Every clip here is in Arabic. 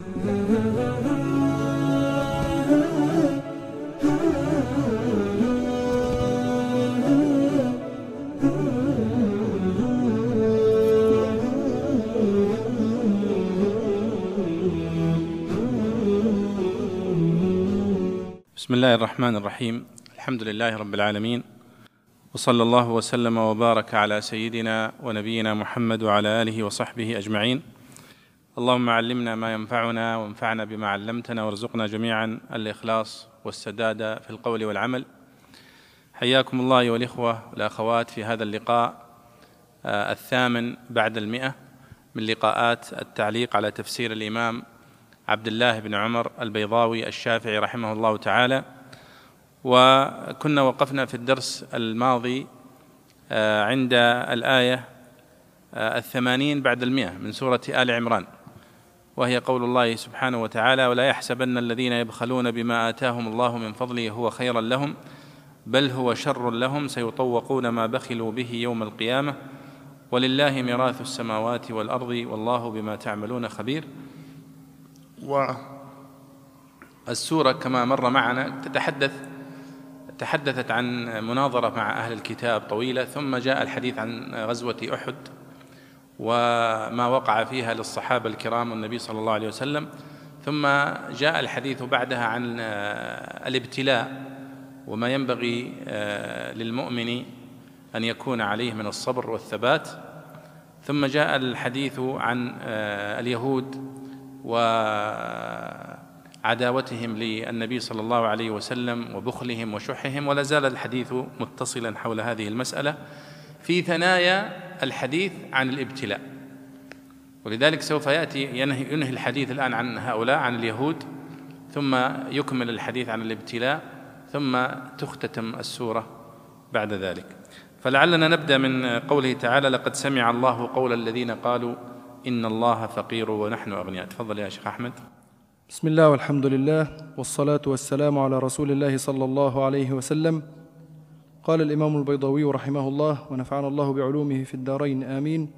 بسم الله الرحمن الرحيم الحمد لله رب العالمين وصلى الله وسلم وبارك على سيدنا ونبينا محمد وعلى اله وصحبه اجمعين اللهم علمنا ما ينفعنا وانفعنا بما علمتنا وارزقنا جميعا الإخلاص والسداد في القول والعمل. حياكم الله أيها الإخوة والأخوات في هذا اللقاء آه، الثامن بعد المئة من لقاءات التعليق على تفسير الإمام عبد الله بن عمر البيضاوي الشافعي رحمه الله تعالى. وكنا وقفنا في الدرس الماضي آه، عند الآية آه، الثمانين بعد المئة من سورة آل عمران. وهي قول الله سبحانه وتعالى ولا يحسبن الذين يبخلون بما آتاهم الله من فضله هو خيرا لهم بل هو شر لهم سيطوقون ما بخلوا به يوم القيامة. ولله ميراث السماوات والأرض والله بما تعملون خبير. والسورة كما مر معنا تتحدث تحدثت عن مناظرة مع أهل الكتاب طويلة ثم جاء الحديث عن غزوة أحد. وما وقع فيها للصحابة الكرام والنبي صلى الله عليه وسلم. ثم جاء الحديث بعدها عن الابتلاء وما ينبغي للمؤمن أن يكون عليه من الصبر والثبات. ثم جاء الحديث عن اليهود وعداوتهم للنبي صلى الله عليه وسلم وبخلهم وشحهم ولا زال الحديث متصلا حول هذه المسألة. في ثنايا الحديث عن الابتلاء. ولذلك سوف يأتي ينهي, ينهي الحديث الآن عن هؤلاء عن اليهود ثم يكمل الحديث عن الابتلاء ثم تختتم السورة بعد ذلك. فلعلنا نبدأ من قوله تعالى لقد سمع الله قول الذين قالوا إن الله فقير ونحن أغنياء. تفضل يا شيخ أحمد. بسم الله والحمد لله والصلاة والسلام على رسول الله صلى الله عليه وسلم. قال الإمام البيضاوي رحمه الله ونفعنا الله بعلومه في الدارين آمين.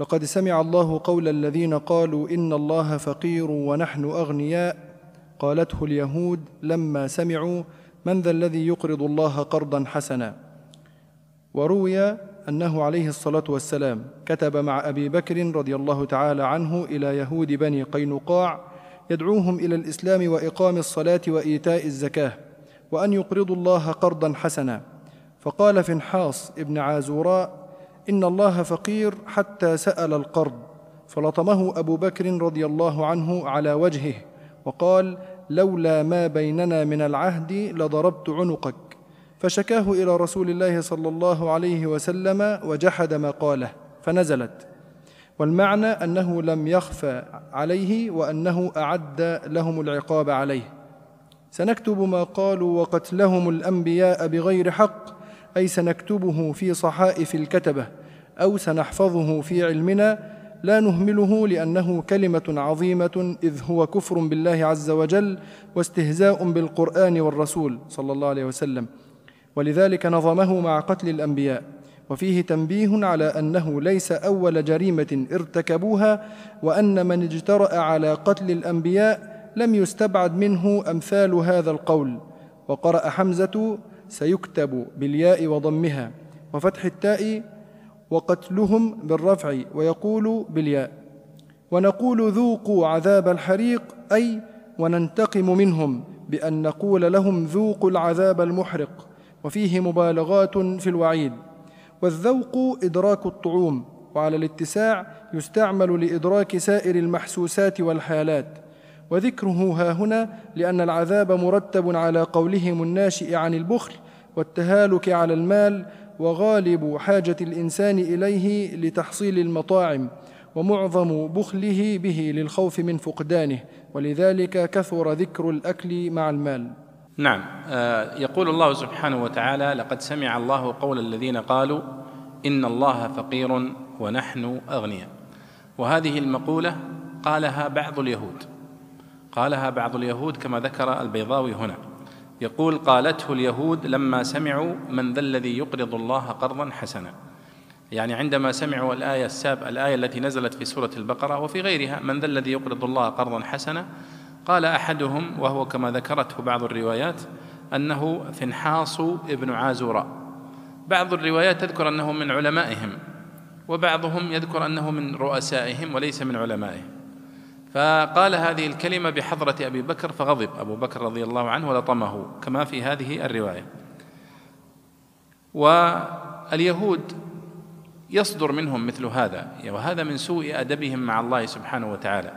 لقد سمع الله قول الذين قالوا إن الله فقير ونحن أغنياء. قالته اليهود لما سمعوا من ذا الذي يقرض الله قرضا حسنا؟ وروي أنه عليه الصلاة والسلام كتب مع أبي بكر رضي الله تعالى عنه إلى يهود بني قينقاع يدعوهم إلى الإسلام وإقام الصلاة وإيتاء الزكاة. وأن يقرضوا الله قرضا حسنا. فقال فنحاص ابن عازوراء إن الله فقير حتى سأل القرض. فلطمه أبو بكر رضي الله عنه على وجهه وقال لولا ما بيننا من العهد لضربت عنقك. فشكاه إلى رسول الله صلى الله عليه وسلم وجحد ما قاله فنزلت. والمعنى أنه لم يخفى عليه وأنه أعد لهم العقاب عليه. سنكتب ما قالوا وقتلهم الأنبياء بغير حق أي سنكتبه في صحائف الكتبة أو سنحفظه في علمنا لا نهمله لأنه كلمة عظيمة إذ هو كفر بالله عز وجل واستهزاء بالقرآن والرسول صلى الله عليه وسلم. ولذلك نظمه مع قتل الأنبياء. وفيه تنبيه على أنه ليس أول جريمة ارتكبوها وأن من اجترأ على قتل الأنبياء لم يستبعد منه أمثال هذا القول وقرأ حمزة سيكتب بالياء وضمها وفتح التاء وقتلهم بالرفع ويقول بالياء ونقول ذوقوا عذاب الحريق أي وننتقم منهم بأن نقول لهم ذوقوا العذاب المحرق وفيه مبالغات في الوعيد والذوق إدراك الطعوم وعلى الاتساع يستعمل لإدراك سائر المحسوسات والحالات. وذكره ها هنا لأن العذاب مرتب على قولهم الناشئ عن البخل والتهالك على المال وغالب حاجة الإنسان إليه لتحصيل المطاعم ومعظم بخله به للخوف من فقدانه ولذلك كثر ذكر الأكل مع المال. نعم آه، يقول الله سبحانه وتعالى لقد سمع الله قول الذين قالوا إن الله فقير ونحن أغنياء. وهذه المقولة قالها بعض اليهود. قالها بعض اليهود كما ذكر البيضاوي هنا. يقول قالته اليهود لما سمعوا من ذا الذي يقرض الله قرضا حسنا. يعني عندما سمعوا الآية الساب الآية التي نزلت في سورة البقرة وفي غيرها من ذا الذي يقرض الله قرضا حسنا قال أحدهم وهو كما ذكرته بعض الروايات أنه فنحاص ابن عازوراء بعض الروايات تذكر أنه من علمائهم وبعضهم يذكر أنه من رؤسائهم وليس من علمائهم. فقال هذه الكلمة بحضرة أبي بكر فغضب أبو بكر رضي الله عنه ولطمه كما في هذه الرواية. واليهود يصدر منهم مثل هذا وهذا من سوء أدبهم مع الله سبحانه وتعالى.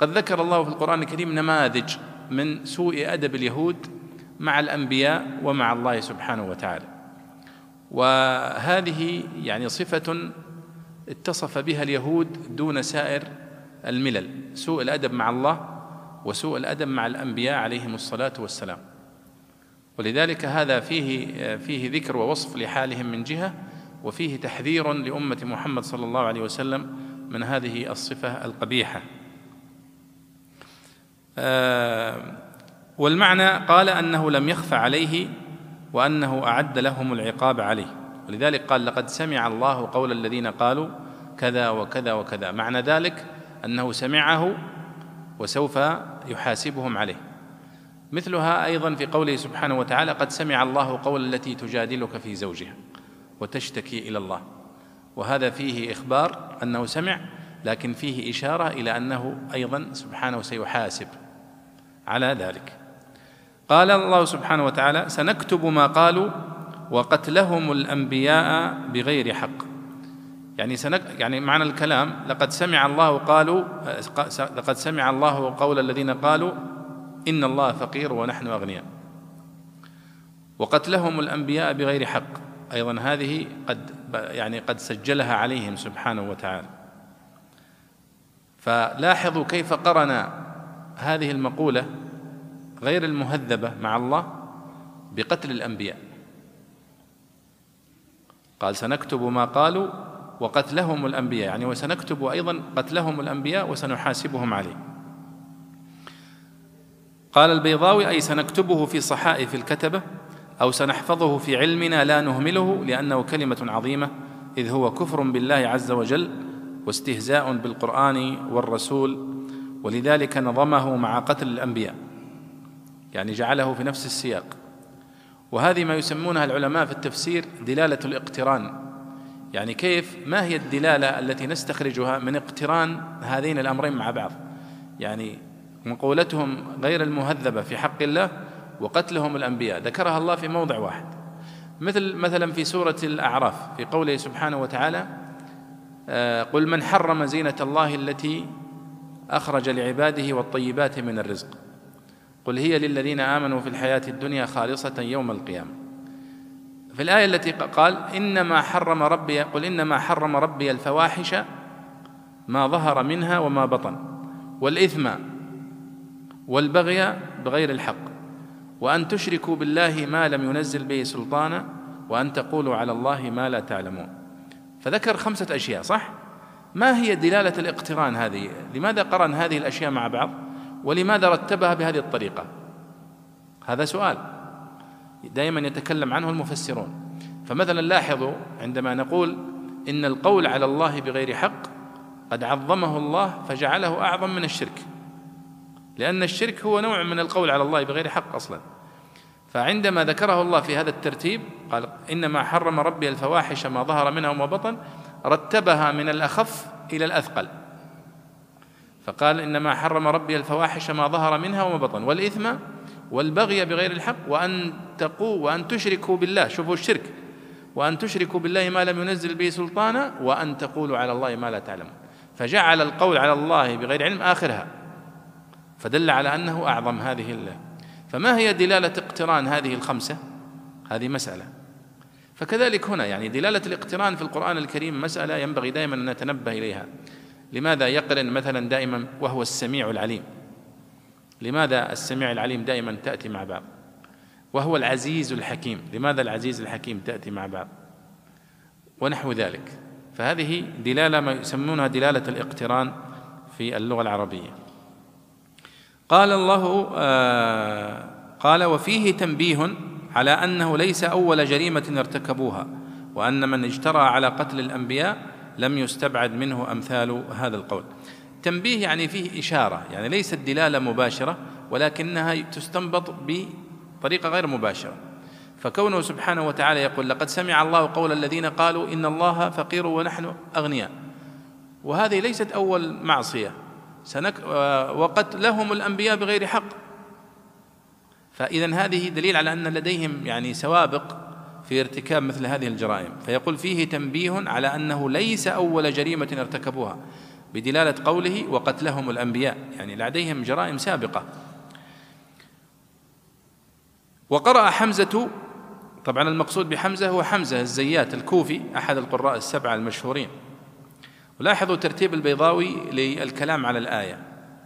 قد ذكر الله في القرآن الكريم نماذج من سوء أدب اليهود مع الأنبياء ومع الله سبحانه وتعالى. وهذه يعني صفة اتصف بها اليهود دون سائر الملل سوء الأدب مع الله وسوء الأدب مع الأنبياء عليهم الصلاة والسلام. ولذلك هذا فيه فيه ذكر ووصف لحالهم من جهة وفيه تحذير لأمة محمد صلى الله عليه وسلم من هذه الصفة القبيحة. آه، والمعنى قال أنه لم يخف عليه وأنه أعد لهم العقاب عليه. ولذلك قال لقد سمع الله قول الذين قالوا كذا وكذا وكذا. معنى ذلك أنه سمعه وسوف يحاسبهم عليه. مثلها أيضا في قوله سبحانه وتعالى قد سمع الله قول التي تجادلك في زوجها وتشتكي إلى الله. وهذا فيه إخبار أنه سمع لكن فيه إشارة إلى أنه أيضا سبحانه سيحاسب على ذلك. قال الله سبحانه وتعالى سنكتب ما قالوا وقتلهم الأنبياء بغير حق. يعني سنك يعني معنى الكلام لقد سمع الله قالوا لقد سمع الله قول الذين قالوا إن الله فقير ونحن أغنياء. وقتلهم الأنبياء بغير حق. أيضا هذه قد يعني قد سجلها عليهم سبحانه وتعالى. فلاحظوا كيف قرن هذه المقولة غير المهذبة مع الله بقتل الأنبياء. قال سنكتب ما قالوا وقتلهم الأنبياء. يعني وسنكتب أيضا قتلهم الأنبياء وسنحاسبهم عليه. قال البيضاوي أي سنكتبه في صحائف الكتبة أو سنحفظه في علمنا لا نهمله لأنه كلمة عظيمة إذ هو كفر بالله عز وجل واستهزاء بالقرآن والرسول ولذلك نظمه مع قتل الأنبياء يعني جعله في نفس السياق. وهذه ما يسمونها العلماء في التفسير دلالة الاقتران. يعني كيف؟ ما هي الدلالة التي نستخرجها من اقتران هذين الأمرين مع بعض؟ يعني مقولتهم غير المهذبة في حق الله وقتلهم الأنبياء. ذكرها الله في موضع واحد. مثل مثلا في سورة الأعراف في قوله سبحانه وتعالى آه، قل من حرم زينة الله التي أخرج لعباده والطيبات من الرزق. قل هي للذين آمنوا في الحياة الدنيا خالصة يوم القيامة. في الآية التي قال إنما حرم ربي قل إنما حرم ربي الفواحش ما ظهر منها وما بطن والإثم والبغي بغير الحق وأن تشركوا بالله ما لم ينزل به سلطانا وأن تقولوا على الله ما لا تعلمون. فذكر خمسة أشياء صح؟ ما هي دلالة الاقتران هذه؟ لماذا قرن هذه الأشياء مع بعض؟ ولماذا رتبها بهذه الطريقة؟ هذا سؤال. دائما يتكلم عنه المفسرون. فمثلا لاحظوا عندما نقول إن القول على الله بغير حق قد عظمه الله فجعله أعظم من الشرك. لأن الشرك هو نوع من القول على الله بغير حق أصلا. فعندما ذكره الله في هذا الترتيب قال إنما حرم ربي الفواحش ما ظهر منها وما بطن رتبها من الأخف إلى الأثقل. فقال إنما حرم ربي الفواحش ما ظهر منها وما بطن. والإثم والبغي بغير الحق وأن تقوا وأن تشركوا بالله. شوفوا الشرك. وأن تشركوا بالله ما لم ينزل به سلطانا وأن تقولوا على الله ما لا تعلمون. فجعل القول على الله بغير علم آخرها. فدل على أنه أعظم هذه الله فما هي دلالة اقتران هذه الخمسة؟ هذه مسألة. فكذلك هنا يعني دلالة الاقتران في القرآن الكريم مسألة ينبغي دائما أن نتنبه إليها. لماذا يقرن مثلا دائما؟ وهو السميع العليم. لماذا السميع العليم دائما تأتي مع بعض وهو العزيز الحكيم. لماذا العزيز الحكيم تأتي مع بعض ونحو ذلك. فهذه دلالة ما يسمونها دلالة الاقتران في اللغة العربية. قال الله آه قال وفيه تنبيه على أنه ليس أول جريمة ارتكبوها وأن من اجترى على قتل الأنبياء لم يستبعد منه أمثال هذا القول. تنبيه يعني فيه إشارة يعني ليست دلالة مباشرة ولكنها تستنبط بطريقة غير مباشرة. فكونه سبحانه وتعالى يقول لقد سمع الله قول الذين قالوا إن الله فقير ونحن أغنياء. وهذه ليست أول معصية. سنك وقتلهم الأنبياء بغير حق. فإذا هذه دليل على أن لديهم يعني سوابق في ارتكاب مثل هذه الجرائم. فيقول فيه تنبيه على أنه ليس أول جريمة ارتكبوها. بدلالة قوله وقتلهم الأنبياء يعني لديهم جرائم سابقة. وقرأ حمزة طبعا المقصود بحمزة هو حمزة الزيات الكوفي أحد القراء السبعة المشهورين. ولاحظوا ترتيب البيضاوي للكلام على الآية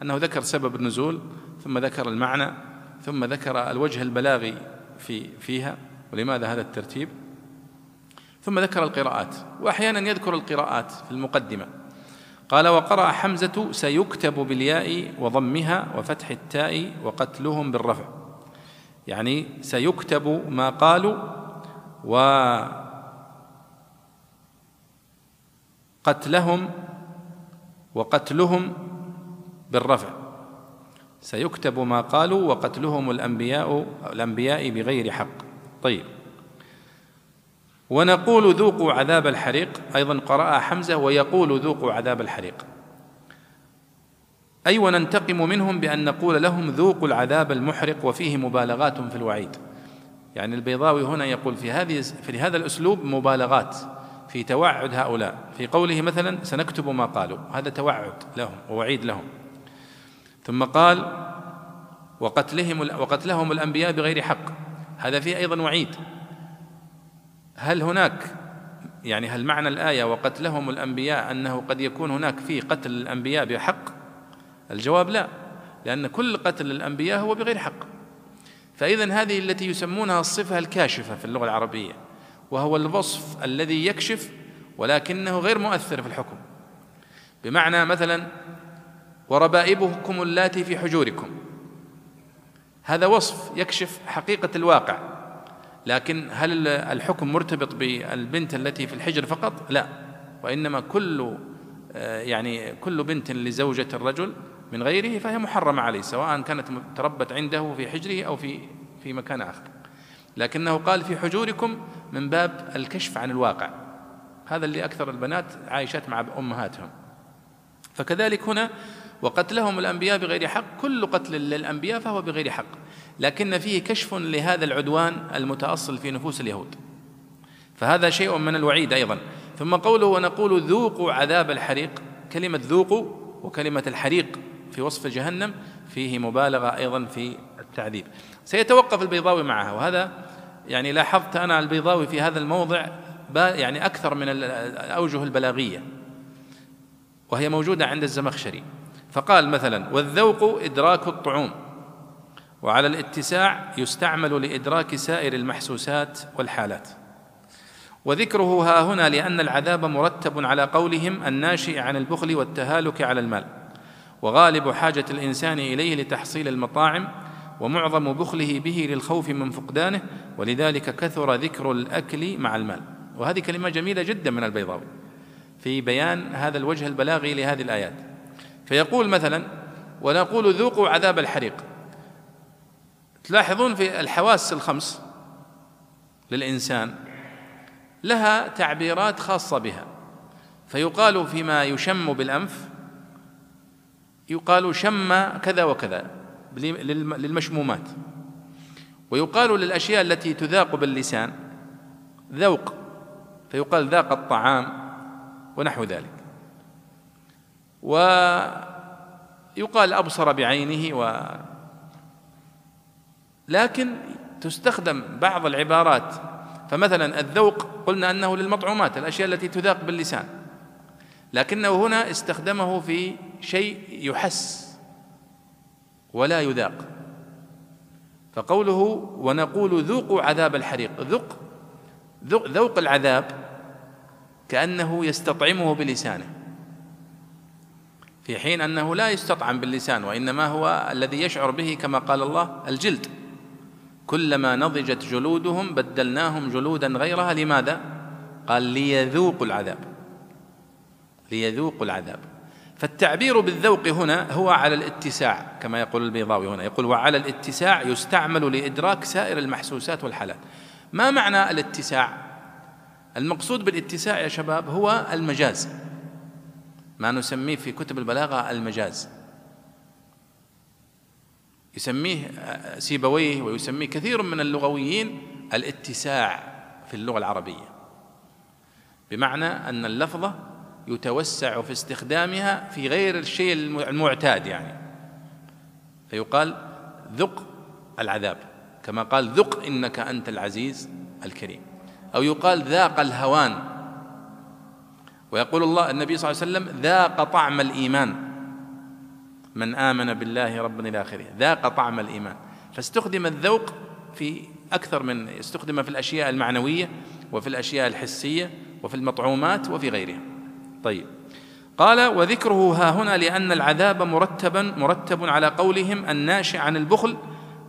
أنه ذكر سبب النزول ثم ذكر المعنى ثم ذكر الوجه البلاغي في فيها ولماذا هذا الترتيب؟ ثم ذكر القراءات وأحيانا يذكر القراءات في المقدمة. قال وقرأ حمزة سيكتب بالياء وضمها وفتح التاء وقتلهم بالرفع. يعني سيكتب ما قالوا وقتلهم وقتلهم بالرفع. سيكتب ما قالوا وقتلهم الأنبياء الأنبياء بغير حق. طيب. ونقول ذوقوا عذاب الحريق أيضا قرأ حمزة ويقول ذوقوا عذاب الحريق. أي وننتقم منهم بأن نقول لهم ذوقوا العذاب المحرق وفيه مبالغات في الوعيد. يعني البيضاوي هنا يقول في هذه في هذا الأسلوب مبالغات في توعد هؤلاء. في قوله مثلا سنكتب ما قالوا. هذا توعد لهم ووعيد لهم. ثم قال وقتلهم وقتلهم الأنبياء بغير حق. هذا فيه أيضا وعيد. هل هناك يعني هل معنى الآية وقتلهم الأنبياء أنه قد يكون هناك في قتل الأنبياء بحق؟ الجواب لا لأن كل قتل الأنبياء هو بغير حق. فإذا هذه التي يسمونها الصفة الكاشفة في اللغة العربية وهو الوصف الذي يكشف ولكنه غير مؤثر في الحكم. بمعنى مثلا وربائبكم اللاتي في حجوركم. هذا وصف يكشف حقيقة الواقع. لكن هل الحكم مرتبط بالبنت التي في الحجر فقط؟ لا. وإنما كل آه، يعني كل بنت لزوجة الرجل من غيره فهي محرمة عليه سواء كانت تربت عنده في حجره أو في في مكان آخر. لكنه قال في حجوركم من باب الكشف عن الواقع. هذا اللي أكثر البنات عايشات مع أمهاتهم. فكذلك هنا وقتلهم الأنبياء بغير حق كل قتل للأنبياء فهو بغير حق. لكن فيه كشف لهذا العدوان المتأصل في نفوس اليهود. فهذا شيء من الوعيد أيضا. ثم قوله ونقول ذوقوا عذاب الحريق كلمة ذوقوا وكلمة الحريق في وصف جهنم فيه مبالغة أيضا في التعذيب. سيتوقف البيضاوي معها وهذا يعني لاحظت أنا البيضاوي في هذا الموضع يعني أكثر من الأوجه البلاغية. وهي موجودة عند الزمخشري. فقال مثلا والذوق إدراك الطعوم. وعلى الاتساع يستعمل لإدراك سائر المحسوسات والحالات. وذكره ها هنا لأن العذاب مرتب على قولهم الناشئ عن البخل والتهالك على المال وغالب حاجة الإنسان إليه لتحصيل المطاعم ومعظم بخله به للخوف من فقدانه ولذلك كثر ذكر الأكل مع المال. وهذه كلمة جميلة جدا من البيضاوي في بيان هذا الوجه البلاغي لهذه الآيات. فيقول مثلا ونقول ذوقوا عذاب الحريق تلاحظون في الحواس الخمس للإنسان لها تعبيرات خاصة بها. فيقال فيما يشم بالأنف يقال شم كذا وكذا للمشمومات. ويقال للأشياء التي تذاق باللسان ذوق فيقال ذاق الطعام ونحو ذلك. ويقال أبصر بعينه و لكن تستخدم بعض العبارات. فمثلا الذوق قلنا أنه للمطعومات الأشياء التي تذاق باللسان. لكنه هنا استخدمه في شيء يحس ولا يذاق. فقوله ونقول ذوقوا عذاب الحريق. ذق ذوق العذاب كأنه يستطعمه بلسانه. في حين أنه لا يستطعم باللسان وإنما هو الذي يشعر به كما قال الله الجلد. كلما نضجت جلودهم بدلناهم جلودا غيرها. لماذا؟ قال ليذوقوا العذاب. ليذوقوا العذاب. فالتعبير بالذوق هنا هو على الاتساع كما يقول البيضاوي هنا. يقول وعلى الاتساع يستعمل لإدراك سائر المحسوسات والحالات. ما معنى الاتساع؟ المقصود بالاتساع يا شباب هو المجاز. ما نسميه في كتب البلاغة المجاز. يسميه سيبويه ويسميه كثير من اللغويين الاتساع في اللغة العربية. بمعنى أن اللفظة يتوسع في استخدامها في غير الشيء المعتاد يعني. فيقال ذق العذاب كما قال ذق إنك أنت العزيز الكريم. أو يقال ذاق الهوان. ويقول الله النبي صلى الله عليه وسلم ذاق طعم الإيمان. من آمن بالله ربا إلى آخره. ذاق طعم الإيمان. فاستخدم الذوق في أكثر من استخدم في الأشياء المعنوية وفي الأشياء الحسية وفي المطعومات وفي غيرها. طيب. قال وذكره ها هنا لأن العذاب مرتبا مرتب على قولهم الناشئ عن البخل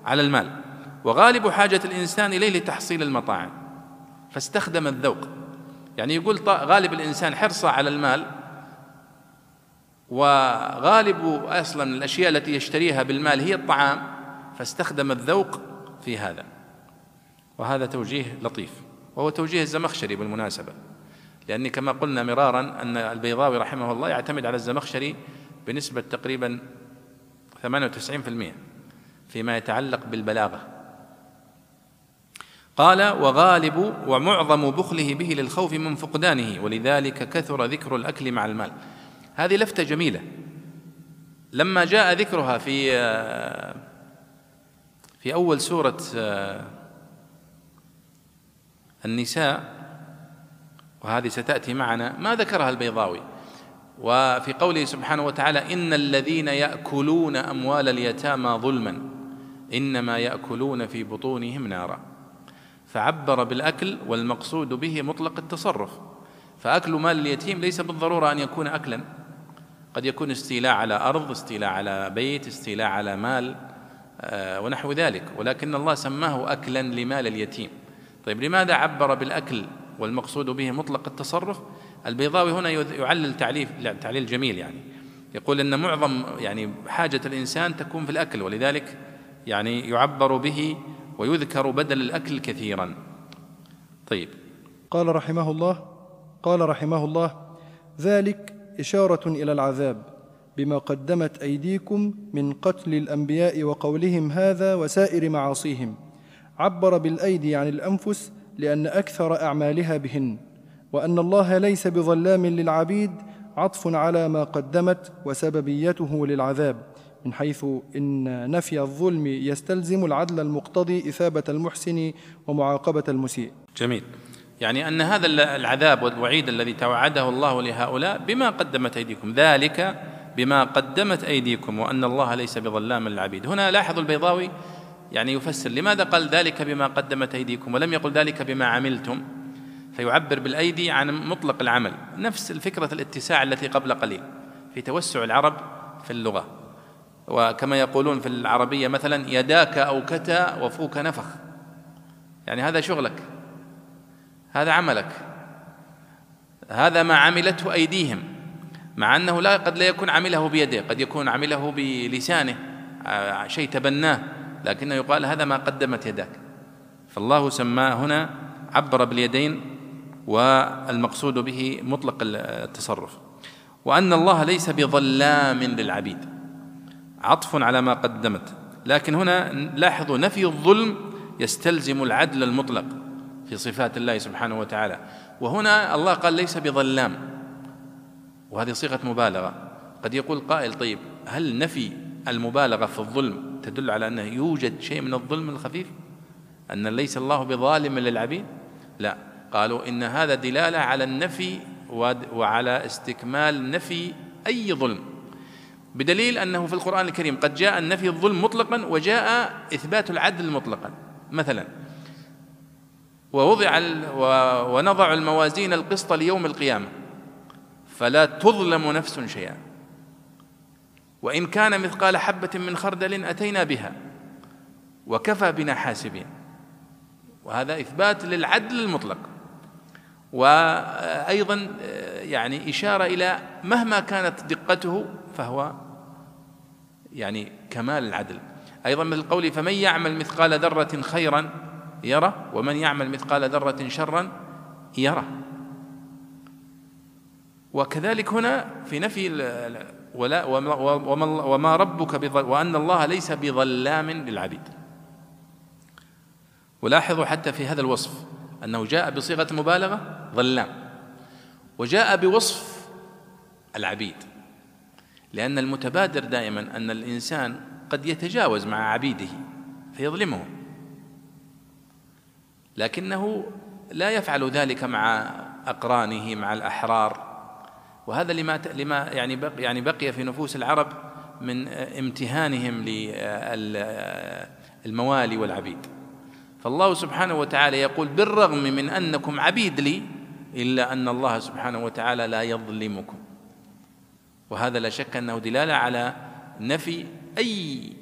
على المال. وغالب حاجة الإنسان إليه لتحصيل المطاعم. فاستخدم الذوق. يعني يقول غالب الإنسان حرصه على المال وغالب أصلا الأشياء التي يشتريها بالمال هي الطعام فاستخدم الذوق في هذا. وهذا توجيه لطيف وهو توجيه الزمخشري بالمناسبة. لأني كما قلنا مرارا أن البيضاوي رحمه الله يعتمد على الزمخشري بنسبة تقريبا 98% فيما يتعلق بالبلاغة. قال وغالب ومعظم بخله به للخوف من فقدانه ولذلك كثر ذكر الأكل مع المال. هذه لفتة جميلة. لما جاء ذكرها في في أول سورة النساء وهذه ستأتي معنا ما ذكرها البيضاوي. وفي قوله سبحانه وتعالى إن الذين يأكلون أموال اليتامى ظلما إنما يأكلون في بطونهم نارا. فعبر بالأكل والمقصود به مطلق التصرف. فأكل مال اليتيم ليس بالضرورة أن يكون اكلا. قد يكون استيلاء على أرض استيلاء على بيت استيلاء على مال آه، ونحو ذلك. ولكن الله سماه اكلا لمال اليتيم. طيب لماذا عبر بالأكل والمقصود به مطلق التصرف؟ البيضاوي هنا يعلل تعليل تعليل جميل يعني. يقول إن معظم يعني حاجة الإنسان تكون في الأكل ولذلك يعني يعبر به ويذكر بدل الأكل كثيرا. طيب. قال رحمه الله قال رحمه الله ذلك إشارة إلى العذاب بما قدمت أيديكم من قتل الأنبياء وقولهم هذا وسائر معاصيهم عبر بالأيدي عن الأنفس لأن أكثر أعمالها بهن وأن الله ليس بظلام للعبيد عطف على ما قدمت وسببيته للعذاب من حيث إن نفي الظلم يستلزم العدل المقتضي إثابة المحسن ومعاقبة المسيء. جميل. يعني أن هذا العذاب والوعيد الذي توعده الله لهؤلاء بما قدمت أيديكم، ذلك بما قدمت أيديكم وأن الله ليس بظلام للعبيد. هنا لاحظوا البيضاوي يعني يفسر لماذا قال ذلك بما قدمت أيديكم ولم يقل ذلك بما عملتم فيعبر بالأيدي عن مطلق العمل. نفس الفكرة الاتساع التي قبل قليل في توسع العرب في اللغة. وكما يقولون في العربية مثلا يداك أوكتا وفوك نفخ. يعني هذا شغلك. هذا عملك. هذا ما عملته أيديهم مع أنه لا قد لا يكون عمله بيده قد يكون عمله بلسانه آه، شيء تبناه لكنه يقال هذا ما قدمت يداك. فالله سماه هنا عبر باليدين والمقصود به مطلق التصرف. وأن الله ليس بظلام للعبيد عطف على ما قدمت. لكن هنا لاحظوا نفي الظلم يستلزم العدل المطلق. في صفات الله سبحانه وتعالى. وهنا الله قال ليس بظلام. وهذه صيغة مبالغة. قد يقول قائل طيب هل نفي المبالغة في الظلم تدل على أنه يوجد شيء من الظلم الخفيف؟ أن ليس الله بظالم للعبيد؟ لا. قالوا إن هذا دلالة على النفي وعلى استكمال نفي أي ظلم. بدليل أنه في القرآن الكريم قد جاء النفي الظلم مطلقا وجاء إثبات العدل مطلقا. مثلا ووضع ونضع الموازين القسط ليوم القيامة. فلا تظلم نفس شيئا. وإن كان مثقال حبة من خردل أتينا بها وكفى بنا حاسبين. وهذا إثبات للعدل المطلق. وأيضا يعني إشارة إلى مهما كانت دقته فهو يعني كمال العدل. أيضا مثل قوله فمن يعمل مثقال ذرة خيرا يره ومن يعمل مثقال ذرة شرا يره وكذلك هنا في نفي ولا وما ربك وأن الله ليس بظلام للعبيد. ولاحظوا حتى في هذا الوصف أنه جاء بصيغة مبالغة ظلام وجاء بوصف العبيد. لأن المتبادر دائما أن الإنسان قد يتجاوز مع عبيده فيظلمهم لكنه لا يفعل ذلك مع أقرانه مع الأحرار. وهذا لما لما يعني بقي يعني بقي في نفوس العرب من امتهانهم للموالي والعبيد. فالله سبحانه وتعالى يقول بالرغم من أنكم عبيد لي إلا أن الله سبحانه وتعالى لا يظلمكم. وهذا لا شك أنه دلالة على نفي أي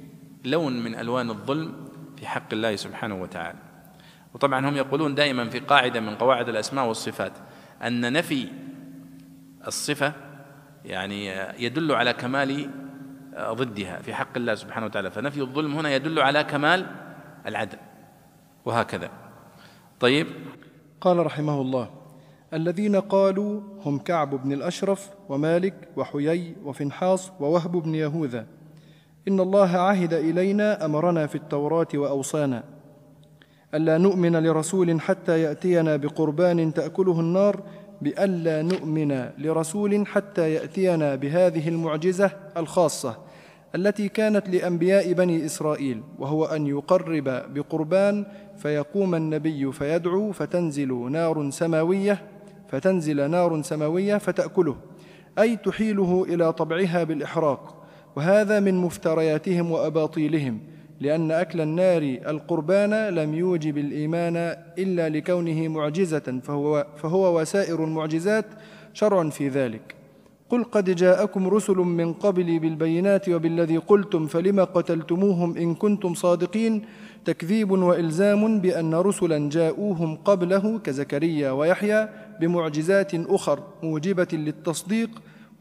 لون من ألوان الظلم في حق الله سبحانه وتعالى. وطبعا هم يقولون دائما في قاعدة من قواعد الأسماء والصفات أن نفي الصفة يعني يدل على كمال ضدها في حق الله سبحانه وتعالى. فنفي الظلم هنا يدل على كمال العدل وهكذا. طيب. قال رحمه الله الذين قالوا هم كعب بن الأشرف ومالك وحيي وفنحاص ووهب بن يهوذا إن الله عهد إلينا أمرنا في التوراة وأوصانا. ألا نؤمن لرسول حتى يأتينا بقربان تأكله النار بألا نؤمن لرسول حتى يأتينا بهذه المعجزة الخاصة التي كانت لأنبياء بني إسرائيل وهو أن يقرب بقربان فيقوم النبي فيدعو فتنزل نار سماوية فتنزل نار سماوية فتأكله أي تحيله إلى طبعها بالإحراق وهذا من مفترياتهم وأباطيلهم لأن أكل النار القربان لم يوجب الإيمان إلا لكونه معجزة فهو, فهو وسائر المعجزات شرع في ذلك. قل قد جاءكم رسل من قبلي بالبينات وبالذي قلتم فلم قتلتموهم إن كنتم صادقين؟ تكذيب وإلزام بأن رسلا جاءوهم قبله كزكريا ويحيى بمعجزات أخر موجبة للتصديق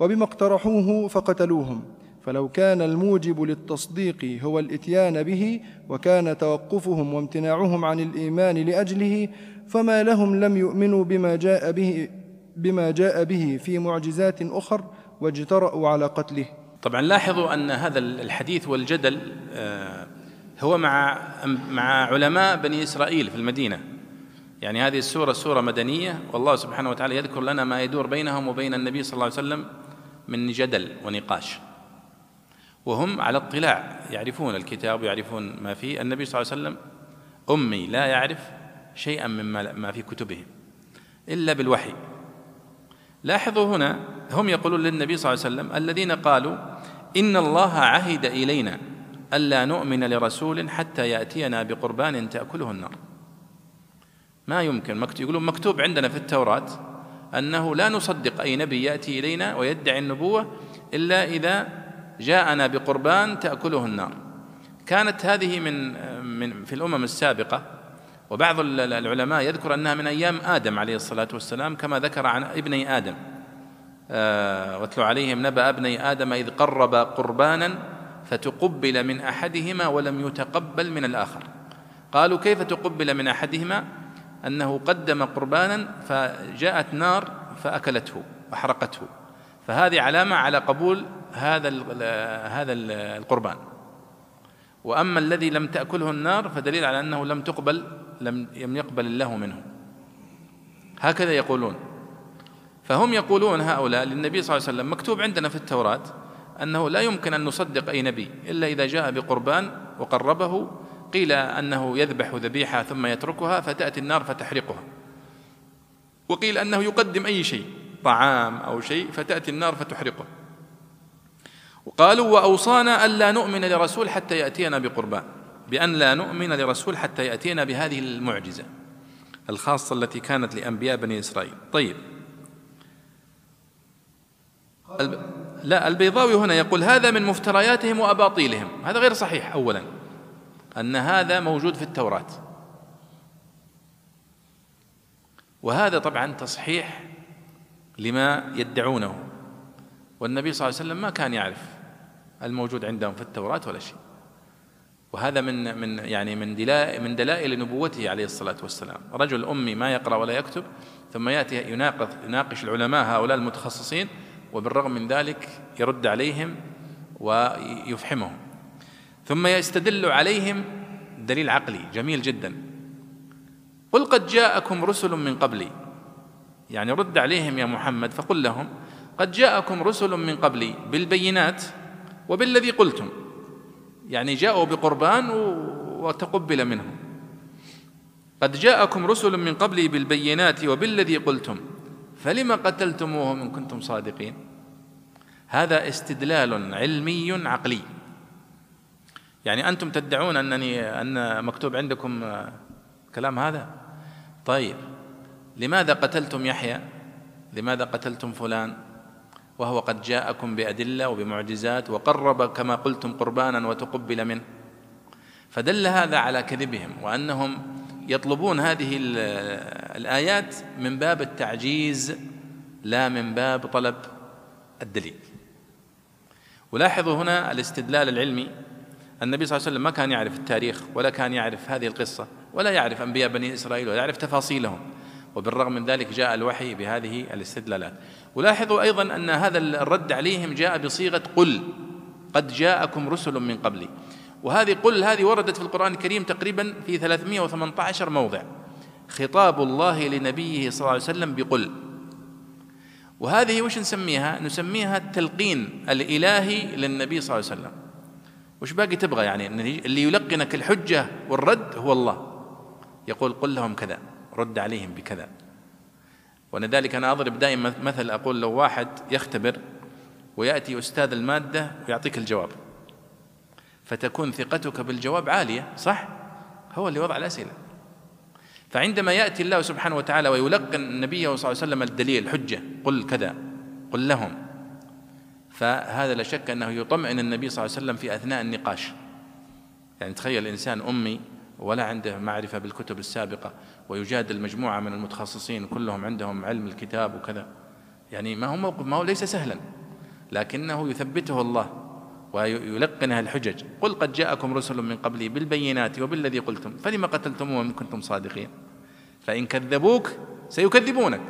وبما اقترحوه فقتلوهم. فلو كان الموجب للتصديق هو الإتيان به وكان توقفهم وامتناعهم عن الإيمان لأجله فما لهم لم يؤمنوا بما جاء به بما جاء به في معجزات أخر واجترأوا على قتله. طبعا لاحظوا أن هذا الحديث والجدل آه، هو مع مع علماء بني إسرائيل في المدينة. يعني هذه السورة سورة مدنية والله سبحانه وتعالى يذكر لنا ما يدور بينهم وبين النبي صلى الله عليه وسلم من جدل ونقاش. وهم على اطلاع يعرفون الكتاب ويعرفون ما فيه. النبي صلى الله عليه وسلم أمي لا يعرف شيئا مما ما في كتبهم إلا بالوحي. لاحظوا هنا هم يقولون للنبي صلى الله عليه وسلم الذين قالوا إن الله عهد إلينا ألا نؤمن لرسول حتى يأتينا بقربان تأكله النار. ما يمكن مكتوب يقولون مكتوب عندنا في التوراة أنه لا نصدق أي نبي يأتي إلينا ويدعي النبوة إلا إذا جاءنا بقربان تأكله النار. كانت هذه من من في الأمم السابقة وبعض العلماء يذكر أنها من أيام آدم عليه الصلاة والسلام كما ذكر عن ابني آدم. آه واتلو عليهم نبأ ابني آدم إذ قرب قربانا فتقبل من أحدهما ولم يتقبل من الآخر. قالوا كيف تقبل من أحدهما؟ أنه قدم قربانا فجاءت نار فأكلته وأحرقته فهذه علامة على قبول هذا هذا القربان. وأما الذي لم تأكله النار فدليل على أنه لم تقبل لم يقبل الله منه. هكذا يقولون. فهم يقولون هؤلاء للنبي صلى الله عليه وسلم مكتوب عندنا في التوراة أنه لا يمكن أن نصدق أي نبي إلا إذا جاء بقربان وقربه قيل أنه يذبح ذبيحة ثم يتركها فتأتي النار فتحرقها. وقيل أنه يقدم أي شيء طعام أو شيء فتأتي النار فتحرقه. وقالوا وأوصانا الا نؤمن لرسول حتى يأتينا بقربان بأن لا نؤمن لرسول حتى يأتينا بهذه المعجزة الخاصة التي كانت لأنبياء بني إسرائيل. طيب. الب... لا البيضاوي هنا يقول هذا من مفترياتهم وأباطيلهم. هذا غير صحيح اولا أن هذا موجود في التوراة. وهذا طبعا تصحيح لما يدعونه. والنبي صلى الله عليه وسلم ما كان يعرف. الموجود عندهم في التوراة ولا شيء. وهذا من من يعني من دلائل من دلائل نبوته عليه الصلاة والسلام. رجل أمي ما يقرأ ولا يكتب ثم يأتي يناقض يناقش العلماء هؤلاء المتخصصين وبالرغم من ذلك يرد عليهم ويفحمهم. ثم يستدل عليهم دليل عقلي جميل جدا. قل قد جاءكم رسل من قبلي. يعني رد عليهم يا محمد فقل لهم قد جاءكم رسل من قبلي بالبينات وبالذي قلتم. يعني جاءوا بقربان وتقبل منهم. قد جاءكم رسل من قبلي بالبينات وبالذي قلتم. فلم قتلتموهم إن كنتم صادقين؟ هذا استدلال علمي عقلي. يعني أنتم تدعون انني أن مكتوب عندكم كلام هذا؟ طيب لماذا قتلتم يحيى؟ لماذا قتلتم فلان؟ وهو قد جاءكم بأدلة وبمعجزات وقرب كما قلتم قربانا وتقبل منه. فدل هذا على كذبهم وأنهم يطلبون هذه الآيات من باب التعجيز لا من باب طلب الدليل. ولاحظوا هنا الاستدلال العلمي. النبي صلى الله عليه وسلم ما كان يعرف التاريخ ولا كان يعرف هذه القصة ولا يعرف أنبياء بني إسرائيل ولا يعرف تفاصيلهم. وبالرغم من ذلك جاء الوحي بهذه الاستدلالات. ولاحظوا أيضا أن هذا الرد عليهم جاء بصيغة قل قد جاءكم رسل من قبلي. وهذه قل هذه وردت في القرآن الكريم تقريبا في 318 موضع. خطاب الله لنبيه صلى الله عليه وسلم بقل. وهذه وش نسميها؟ نسميها التلقين الإلهي للنبي صلى الله عليه وسلم. وش باقي تبغى يعني؟ اللي يلقنك الحجة والرد هو الله. يقول قل لهم كذا رد عليهم بكذا. ولذلك أنا أضرب دائما مثل أقول لو واحد يختبر ويأتي أستاذ المادة ويعطيك الجواب. فتكون ثقتك بالجواب عالية صح؟ هو اللي وضع الأسئلة. فعندما يأتي الله سبحانه وتعالى ويلقن نبيه صلى الله عليه وسلم الدليل الحجه قل كذا قل لهم. فهذا لا شك أنه يطمئن النبي صلى الله عليه وسلم في أثناء النقاش. يعني تخيل الانسان أمي ولا عنده معرفة بالكتب السابقة ويجادل مجموعة من المتخصصين كلهم عندهم علم الكتاب وكذا. يعني ما هو موقف ما هو ليس سهلا. لكنه يثبته الله ويلقنها الحجج. قل قد جاءكم رسل من قبلي بالبينات وبالذي قلتم. فلم قتلتموهم إن كنتم صادقين؟ فإن كذبوك سيكذبونك.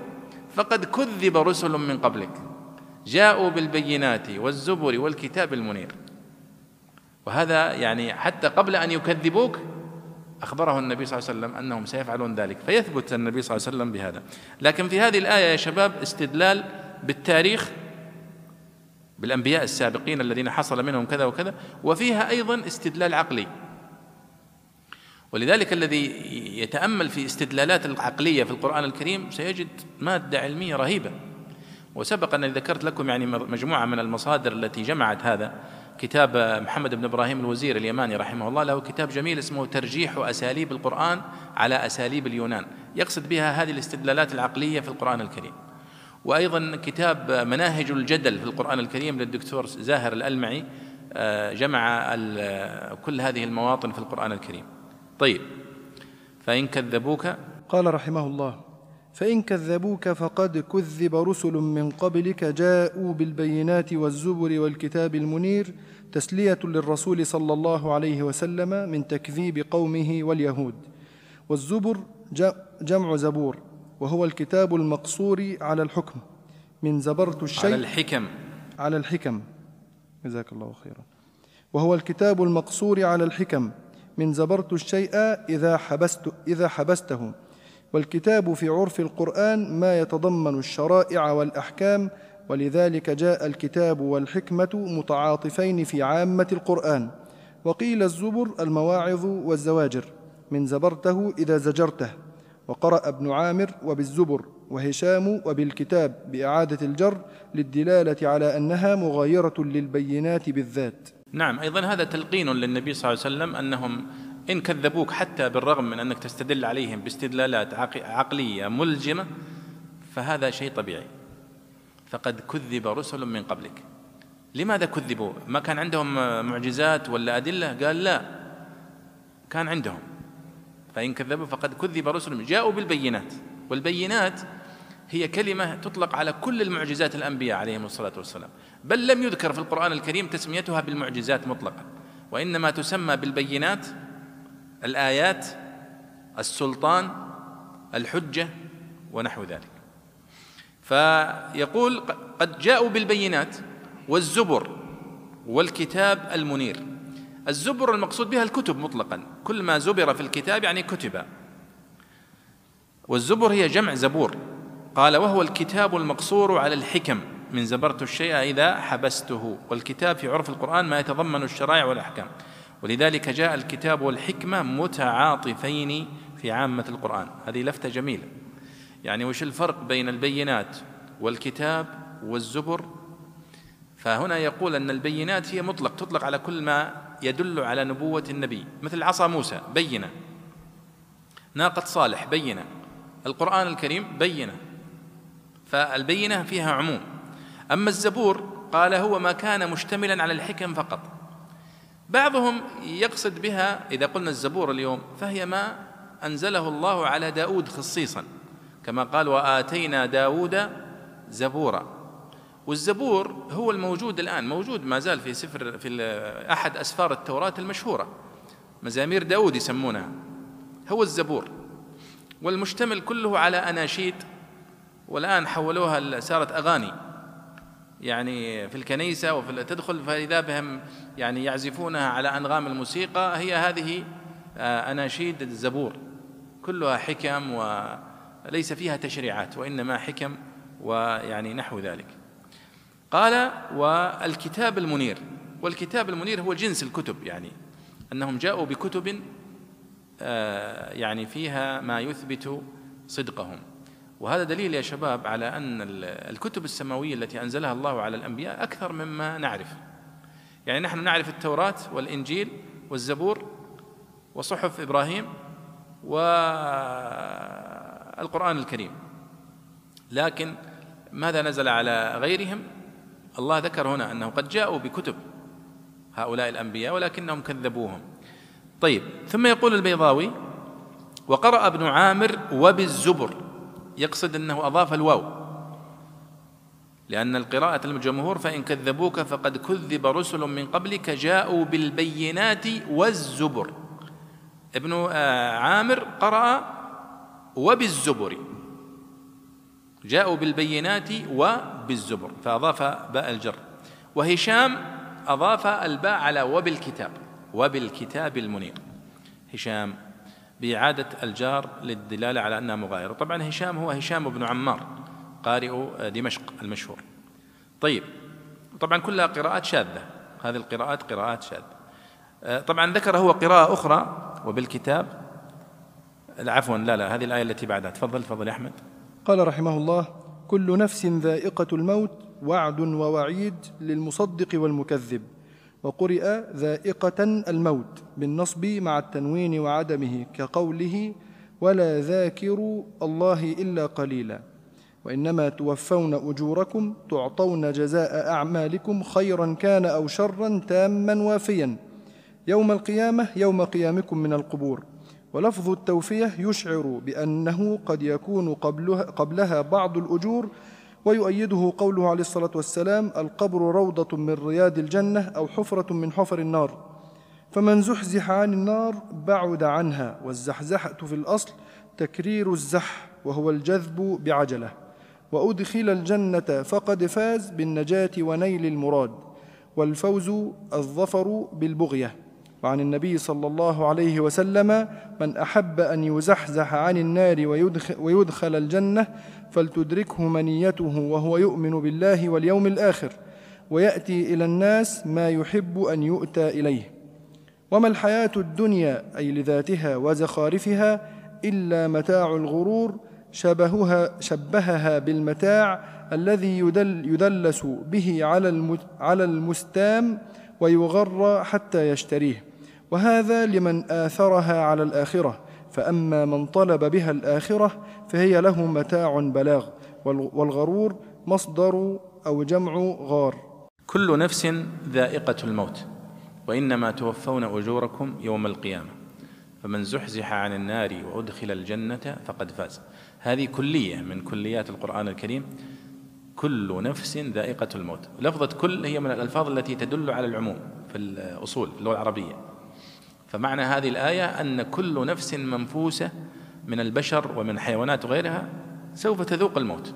فقد كذب رسل من قبلك. جاءوا بالبينات والزبر والكتاب المنير. وهذا يعني حتى قبل أن يكذبوك أخبره النبي صلى الله عليه وسلم أنهم سيفعلون ذلك فيثبت النبي صلى الله عليه وسلم بهذا. لكن في هذه الآية يا شباب استدلال بالتاريخ بالأنبياء السابقين الذين حصل منهم كذا وكذا وفيها أيضا استدلال عقلي. ولذلك الذي يتأمل في استدلالات العقلية في القرآن الكريم سيجد مادة علمية رهيبة. وسبق أنني ذكرت لكم يعني مجموعة من المصادر التي جمعت هذا. كتاب محمد بن إبراهيم الوزير اليماني رحمه الله له كتاب جميل اسمه ترجيح أساليب القرآن على أساليب اليونان. يقصد بها هذه الاستدلالات العقلية في القرآن الكريم. وأيضا كتاب مناهج الجدل في القرآن الكريم للدكتور زاهر الألمعي آه، جمع كل هذه المواطن في القرآن الكريم. طيب فإن كذبوك؟ قال رحمه الله فإن كذبوك فقد كذب رسل من قبلك جاءوا بالبينات والزبر والكتاب المنير تسلية للرسول صلى الله عليه وسلم من تكذيب قومه واليهود. والزبر جمع زبور وهو الكتاب المقصور على الحكم. من زبرت الشيء على الحكم. على الحكم. جزاك الله خيرا. وهو الكتاب المقصور على الحكم. من زبرت الشيء إذا حبست إذا حبسته. والكتاب في عرف القرآن ما يتضمن الشرائع والأحكام ولذلك جاء الكتاب والحكمة متعاطفين في عامة القرآن. وقيل الزبر المواعظ والزواجر من زبرته إذا زجرته. وقرأ ابن عامر وبالزبر وهشام وبالكتاب بإعادة الجر للدلالة على أنها مغايرة للبينات بالذات. نعم أيضا هذا تلقين للنبي صلى الله عليه وسلم أنهم إن كذبوك حتى بالرغم من أنك تستدل عليهم باستدلالات عقلية ملجمة فهذا شيء طبيعي. فقد كذب رسل من قبلك. لماذا كذبوا؟ ما كان عندهم معجزات ولا أدلة؟ قال لا كان عندهم. فإن كذبوا فقد كذب رسل جاءوا بالبينات. والبينات هي كلمة تطلق على كل المعجزات الأنبياء عليهم الصلاة والسلام. بل لم يذكر في القرآن الكريم تسميتها بالمعجزات مطلقا. وإنما تسمى بالبينات الآيات السلطان الحجة ونحو ذلك. فيقول قد جاءوا بالبينات والزبر والكتاب المنير. الزبر المقصود بها الكتب مطلقا. كل ما زبر في الكتاب يعني كتب. والزبر هي جمع زبور. قال وهو الكتاب المقصور على الحكم. من زبرت الشيء إذا حبسته. والكتاب في عرف القرآن ما يتضمن الشرائع والأحكام. ولذلك جاء الكتاب والحكمة متعاطفين في عامة القرآن. هذه لفتة جميلة. يعني وش الفرق بين البينات والكتاب والزبر؟ فهنا يقول أن البينات هي مطلق تطلق على كل ما يدل على نبوة النبي. مثل عصا موسى بينة. ناقة صالح بينة. القرآن الكريم بينة. فالبينة فيها عموم. أما الزبور قال هو ما كان مشتملا على الحكم فقط. بعضهم يقصد بها إذا قلنا الزبور اليوم فهي ما أنزله الله على داود خصيصا كما قال وآتينا داود زبورا والزبور هو الموجود الآن موجود ما زال في سفر في أحد أسفار التوراة المشهورة مزامير داود يسمونها. هو الزبور. والمشتمل كله على أناشيد والآن حولوها صارت أغاني. يعني في الكنيسة وفي تدخل فإذا بهم يعني يعزفونها على أنغام الموسيقى هي هذه آه، أناشيد الزبور. كلها حكم وليس فيها تشريعات وإنما حكم ويعني نحو ذلك. قال والكتاب المنير. والكتاب المنير هو جنس الكتب يعني أنهم جاءوا بكتب آه، يعني فيها ما يثبت صدقهم. وهذا دليل يا شباب على أن الكتب السماوية التي أنزلها الله على الأنبياء أكثر مما نعرف. يعني نحن نعرف التوراة والإنجيل والزبور وصحف إبراهيم والقرآن الكريم. لكن ماذا نزل على غيرهم؟ الله ذكر هنا أنه قد جاءوا بكتب هؤلاء الأنبياء ولكنهم كذبوهم. طيب ثم يقول البيضاوي وقرأ ابن عامر وبالزبر يقصد أنه أضاف الواو. لأن القراءة الجمهور فإن كذبوك فقد كذب رسل من قبلك جاءوا بالبينات والزبر. ابن آه، عامر قرأ وبالزبر. جاءوا بالبينات وبالزبر. فأضاف باء الجر. وهشام أضاف الباء على وبالكتاب. وبالكتاب المنير. هشام. بإعادة الجار للدلالة على أنها مغايرة. طبعا هشام هو هشام بن عمار قارئ دمشق المشهور. طيب طبعا كلها قراءات شاذة. هذه القراءات قراءات شاذة. طبعا ذكر هو قراءة أخرى وبالكتاب. عفوا لا لا هذه الآية التي بعدها. تفضل تفضل يا أحمد. قال رحمه الله كل نفس ذائقة الموت وعد ووعيد للمصدق والمكذب. وقرئ ذائقة الموت بالنصب مع التنوين وعدمه كقوله ولا ذاكروا الله إلا قليلا وإنما توفون أجوركم تعطون جزاء أعمالكم خيرا كان أو شرا تاما وافيا يوم القيامة يوم قيامكم من القبور. ولفظ التوفية يشعر بأنه قد يكون قبلها, قبلها بعض الأجور ويؤيده قوله عليه الصلاة والسلام القبر روضة من رياض الجنة أو حفرة من حفر النار. فمن زحزح عن النار بعد عنها والزحزحة في الأصل تكرير الزح وهو الجذب بعجلة. وأدخل الجنة فقد فاز بالنجاة ونيل المراد والفوز الظفر بالبغية. وعن النبي صلى الله عليه وسلم من أحب أن يزحزح عن النار ويدخل, الجنة فلتدركه منيته وهو يؤمن بالله واليوم الآخر ويأتي إلى الناس ما يحب أن يؤتى إليه. وما الحياة الدنيا أي لذاتها وزخارفها إلا متاع الغرور شبهها شبهها بالمتاع الذي يدل يدلس به على على المستام ويغر حتى يشتريه. وهذا لمن آثرها على الآخرة. فأما من طلب بها الآخرة فهي له متاع بلاغ والغرور مصدر أو جمع غار. كل نفس ذائقة الموت وإنما توفون أجوركم يوم القيامة. فمن زحزح عن النار وأدخل الجنة فقد فاز. هذه كلية من كليات القرآن الكريم. كل نفس ذائقة الموت. لفظة كل هي من الألفاظ التي تدل على العموم في الأصول اللغة العربية. فمعنى هذه الآية أن كل نفس منفوسة من البشر ومن الحيوانات وغيرها سوف تذوق الموت.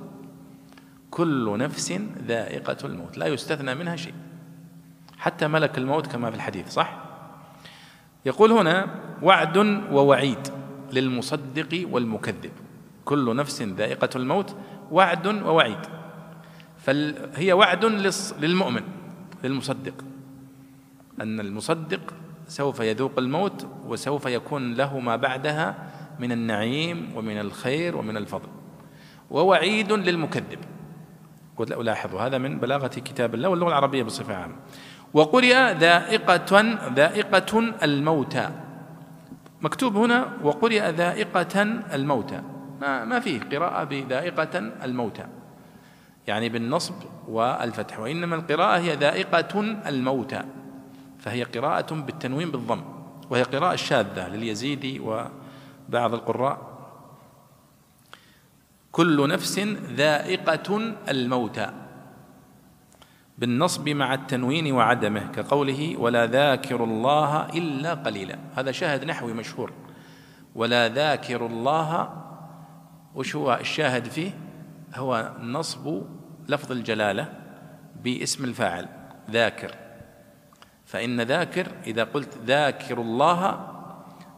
كل نفس ذائقة الموت لا يستثنى منها شيء حتى ملك الموت كما في الحديث صح؟ يقول هنا وعد ووعيد للمصدق والمكذب. كل نفس ذائقة الموت وعد ووعيد. فهي وعد للمؤمن للمصدق. أن المصدق سوف يذوق الموت وسوف يكون له ما بعدها من النعيم ومن الخير ومن الفضل. ووعيد للمكذب. قلت ألاحظوا هذا من بلاغة كتاب الله واللغة العربية بصفة عامة. وقرئ ذائقة ذائقة الموتى. مكتوب هنا وقرئ ذائقة الموتى. ما ما فيه قراءة بذائقة الموتى. يعني بالنصب والفتح. وإنما القراءة هي ذائقة الموتى. فهي قراءة بالتنوين بالضم وهي قراءة شاذة لليزيدي وبعض القراء. كل نفس ذائقة الموتى بالنصب مع التنوين وعدمه كقوله ولا ذاكر الله إلا قليلا هذا شاهد نحوي مشهور. ولا ذاكر الله وش هو الشاهد فيه؟ هو نصب لفظ الجلالة باسم الفاعل ذاكر. فإن ذاكر إذا قلت ذاكر الله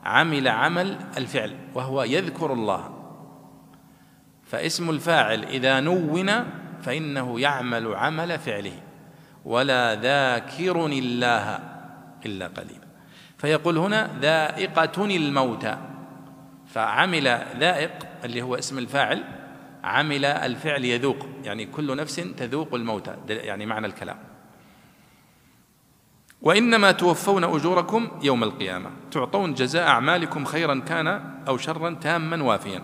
عمل عمل الفعل وهو يذكر الله. فاسم الفاعل إذا نون فإنه يعمل عمل فعله. ولا ذاكر الله إلا قليلا. فيقول هنا ذائقة الموتى فعمل ذائق اللي هو اسم الفاعل عمل الفعل يذوق يعني كل نفس تذوق الموتى يعني معنى الكلام. وإنما توفون أجوركم يوم القيامة. تعطون جزاء أعمالكم خيرا كان أو شرا تاما وافيا.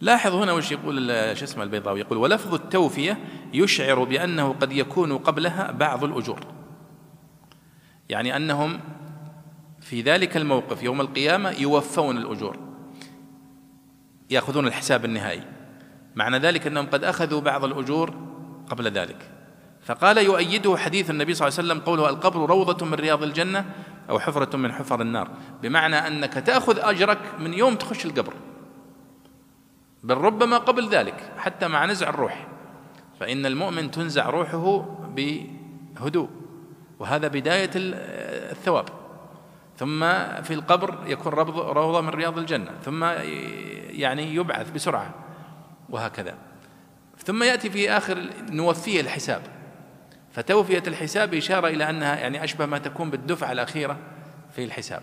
لاحظ هنا وش يقول شو اسمه البيضاوي؟ يقول ولفظ التوفية يشعر بأنه قد يكون قبلها بعض الأجور. يعني أنهم في ذلك الموقف يوم القيامة يوفون الأجور. يأخذون الحساب النهائي. معنى ذلك أنهم قد أخذوا بعض الأجور قبل ذلك. فقال يؤيده حديث النبي صلى الله عليه وسلم قوله القبر روضة من رياض الجنة أو حفرة من حفر النار. بمعنى أنك تأخذ أجرك من يوم تخش القبر. بل ربما قبل ذلك حتى مع نزع الروح. فإن المؤمن تنزع روحه بهدوء. وهذا بداية الثواب. ثم في القبر يكون روضة من رياض الجنة. ثم يعني يبعث بسرعة. وهكذا. ثم يأتي في آخر نوفيه الحساب. فتوفية الحساب إشارة إلى أنها يعني أشبه ما تكون بالدفعة الأخيرة في الحساب.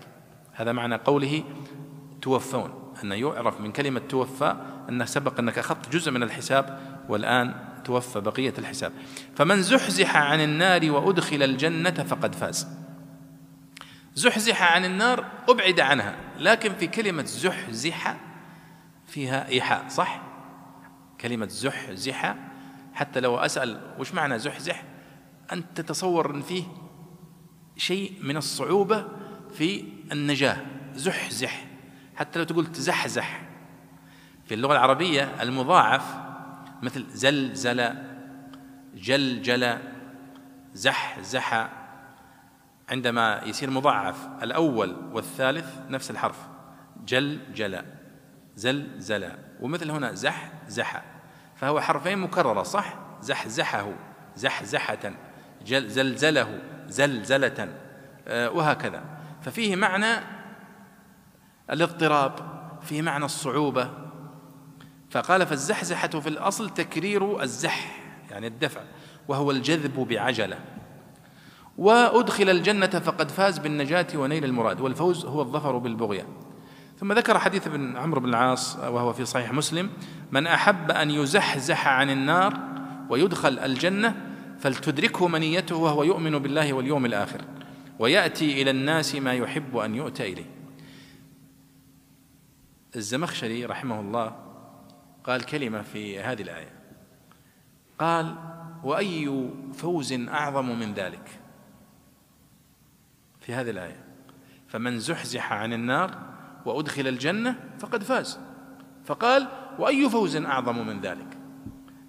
هذا معنى قوله توفون أن يعرف من كلمة توفى أنه سبق أنك أخذت جزء من الحساب والآن توفى بقية الحساب. فمن زحزح عن النار وأدخل الجنة فقد فاز. زحزح عن النار أبعد عنها لكن في كلمة زحزح فيها إيحاء صح؟ كلمة زحزح حتى لو أسأل وش معنى زحزح؟ أن تتصور أن فيه شيء من الصعوبة في النجاة. زحزح. حتى لو تقول تزحزح. في اللغة العربية المضاعف مثل زلزل جلجل زحزح. عندما يصير مضاعف الأول والثالث نفس الحرف. جلجل زلزل. ومثل هنا زح زح فهو حرفين مكررة صح؟ زحزحه. زحزحة. زلزله زلزلة. آه، وهكذا. ففيه معنى الاضطراب فيه معنى الصعوبة. فقال فالزحزحة في الأصل تكرير الزح يعني الدفع وهو الجذب بعجلة. وأدخل الجنة فقد فاز بالنجاة ونيل المراد والفوز هو الظفر بالبغية. ثم ذكر حديث ابن عمرو بن العاص وهو في صحيح مسلم من أحب أن يزحزح عن النار ويدخل الجنة فلتدركه منيته وهو يؤمن بالله واليوم الآخر ويأتي إلى الناس ما يحب أن يؤتى إليه. الزمخشري رحمه الله قال كلمة في هذه الآية. قال وأي فوز أعظم من ذلك؟ في هذه الآية. فمن زحزح عن النار وأدخل الجنة فقد فاز. فقال وأي فوز أعظم من ذلك؟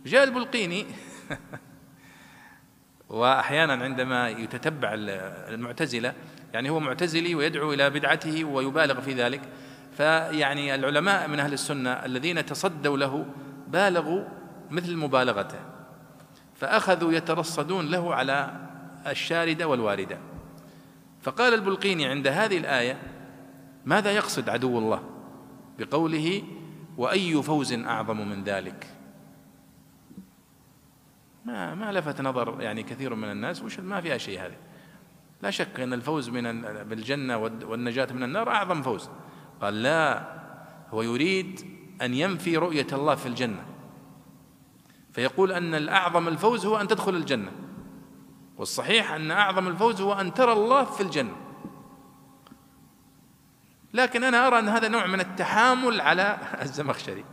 جاء البلقيني. وأحيانا عندما يتتبع المعتزلة يعني هو معتزلي ويدعو إلى بدعته ويبالغ في ذلك فيعني العلماء من أهل السنة الذين تصدوا له بالغوا مثل مبالغته فأخذوا يترصدون له على الشاردة والواردة. فقال البلقيني عند هذه الآية ماذا يقصد عدو الله؟ بقوله وأي فوز أعظم من ذلك؟ ما ما لفت نظر يعني كثير من الناس وش ما فيها شيء هذه. لا شك أن الفوز من بالجنة والنجاة من النار أعظم فوز. قال لا هو يريد أن ينفي رؤية الله في الجنة. فيقول أن الأعظم الفوز هو أن تدخل الجنة. والصحيح أن أعظم الفوز هو أن ترى الله في الجنة. لكن أنا أرى أن هذا نوع من التحامل على الزمخشري.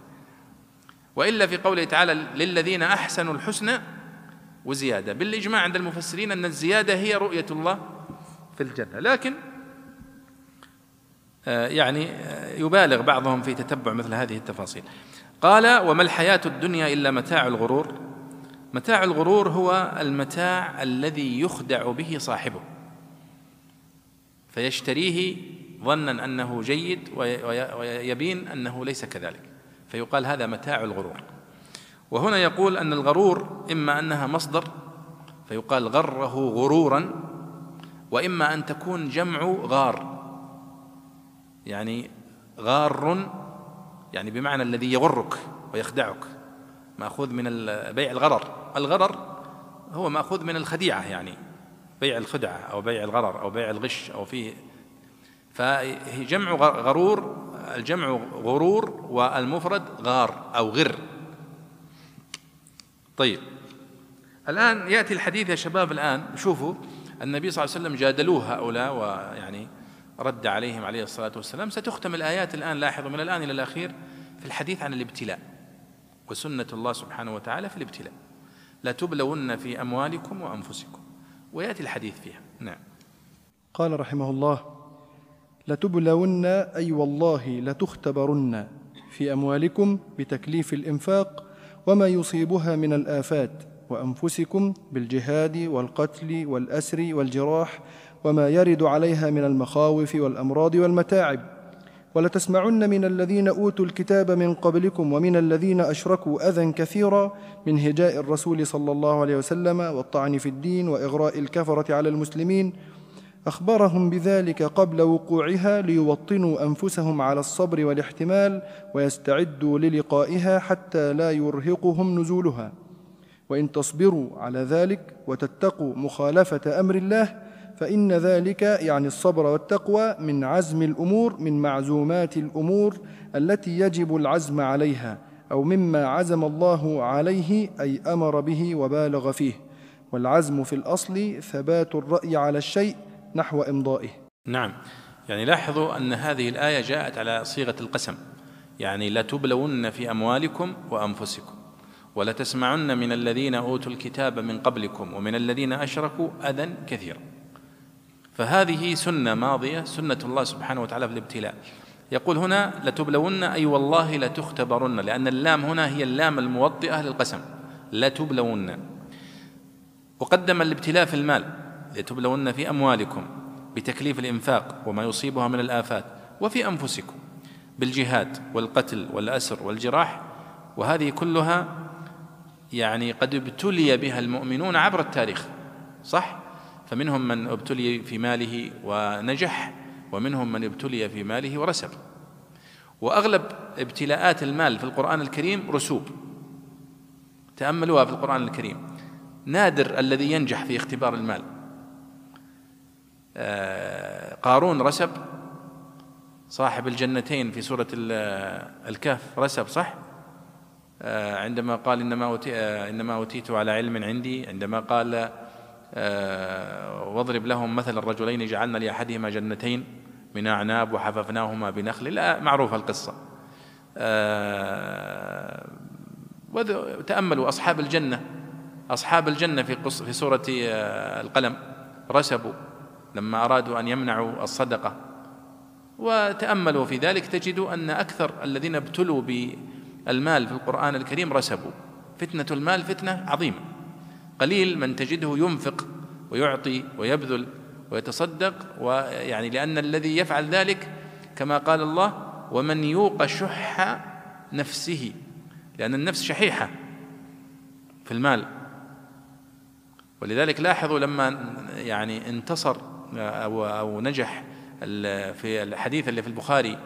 وإلا في قوله تعالى للذين أحسنوا الحسنى وزيادة. بالإجماع عند المفسرين أن الزيادة هي رؤية الله في الجنة. لكن آه، يعني آه، يبالغ بعضهم في تتبع مثل هذه التفاصيل. قال وما الحياة الدنيا إلا متاع الغرور. متاع الغرور هو المتاع الذي يخدع به صاحبه. فيشتريه ظنا أنه جيد ويبين أنه ليس كذلك. فيقال هذا متاع الغرور. وهنا يقول أن الغرور إما أنها مصدر فيقال غره غرورا وإما أن تكون جمع غار. يعني غار يعني بمعنى الذي يغرك ويخدعك مأخوذ من بيع الغرر. الغرر هو مأخوذ من الخديعة يعني بيع الخدعة أو بيع الغرر أو بيع الغش أو فيه. فجمع غرور الجمع غرور والمفرد غار أو غر. طيب. الآن يأتي الحديث يا شباب الآن شوفوا النبي صلى الله عليه وسلم جادلوه هؤلاء ويعني رد عليهم عليه الصلاة والسلام. ستختم الآيات الآن لاحظوا من الآن إلى الأخير في الحديث عن الابتلاء وسنة الله سبحانه وتعالى في الابتلاء. لا تبلون في أموالكم وأنفسكم. ويأتي الحديث فيها. نعم. قال رحمه الله لتبلون أي والله لتختبرن في أموالكم بتكليف الإنفاق وما يصيبها من الآفات وأنفسكم بالجهاد والقتل والأسر والجراح وما يرد عليها من المخاوف والأمراض والمتاعب. ولتسمعن من الذين أوتوا الكتاب من قبلكم ومن الذين أشركوا أذى كثيرا من هجاء الرسول صلى الله عليه وسلم والطعن في الدين وإغراء الكفرة على المسلمين أخبرهم بذلك قبل وقوعها ليوطنوا أنفسهم على الصبر والاحتمال ويستعدوا للقائها حتى لا يرهقهم نزولها. وإن تصبروا على ذلك وتتقوا مخالفة أمر الله فإن ذلك يعني الصبر والتقوى من عزم الأمور من معزومات الأمور التي يجب العزم عليها أو مما عزم الله عليه أي أمر به وبالغ فيه. والعزم في الأصل ثبات الرأي على الشيء نحو إمضائه. نعم. يعني لاحظوا أن هذه الآية جاءت على صيغة القسم. يعني لتبلون في أموالكم وأنفسكم ولتسمعن من الذين أوتوا الكتاب من قبلكم ومن الذين أشركوا أذى كثيرا. فهذه سنة ماضية سنة الله سبحانه وتعالى في الابتلاء. يقول هنا لتبلون أي والله لتختبرن لأن اللام هنا هي اللام الموطئة للقسم. لتبلون. وقدم الابتلاء في المال. لتبلون في أموالكم بتكليف الإنفاق وما يصيبها من الآفات وفي أنفسكم بالجهاد والقتل والأسر والجراح وهذه كلها يعني قد ابتلي بها المؤمنون عبر التاريخ صح؟ فمنهم من ابتلي في ماله ونجح ومنهم من ابتلي في ماله ورسب. وأغلب ابتلاءات المال في القرآن الكريم رسوب. تأملوها في القرآن الكريم. نادر الذي ينجح في اختبار المال. قارون رسب صاحب الجنتين في سورة الكهف رسب صح؟ آه، عندما قال إنما أوتي آه، إنما أوتيت على علم عندي عندما قال آه، واضرب لهم مثل الرجلين جعلنا لأحدهما جنتين من أعناب وحففناهما بنخل لا معروفة القصة. آه، تأملوا أصحاب الجنة أصحاب الجنة في في سورة آه، القلم رسبوا. لما أرادوا أن يمنعوا الصدقة. وتأملوا في ذلك تجدوا أن أكثر الذين ابتلوا بالمال في القرآن الكريم رسبوا. فتنة المال فتنة عظيمة. قليل من تجده ينفق ويعطي ويبذل ويتصدق ويعني لأن الذي يفعل ذلك كما قال الله ومن يوق شح نفسه. لأن النفس شحيحة في المال. ولذلك لاحظوا لما يعني انتصر أو, أو نجح في الحديث اللي في البخاري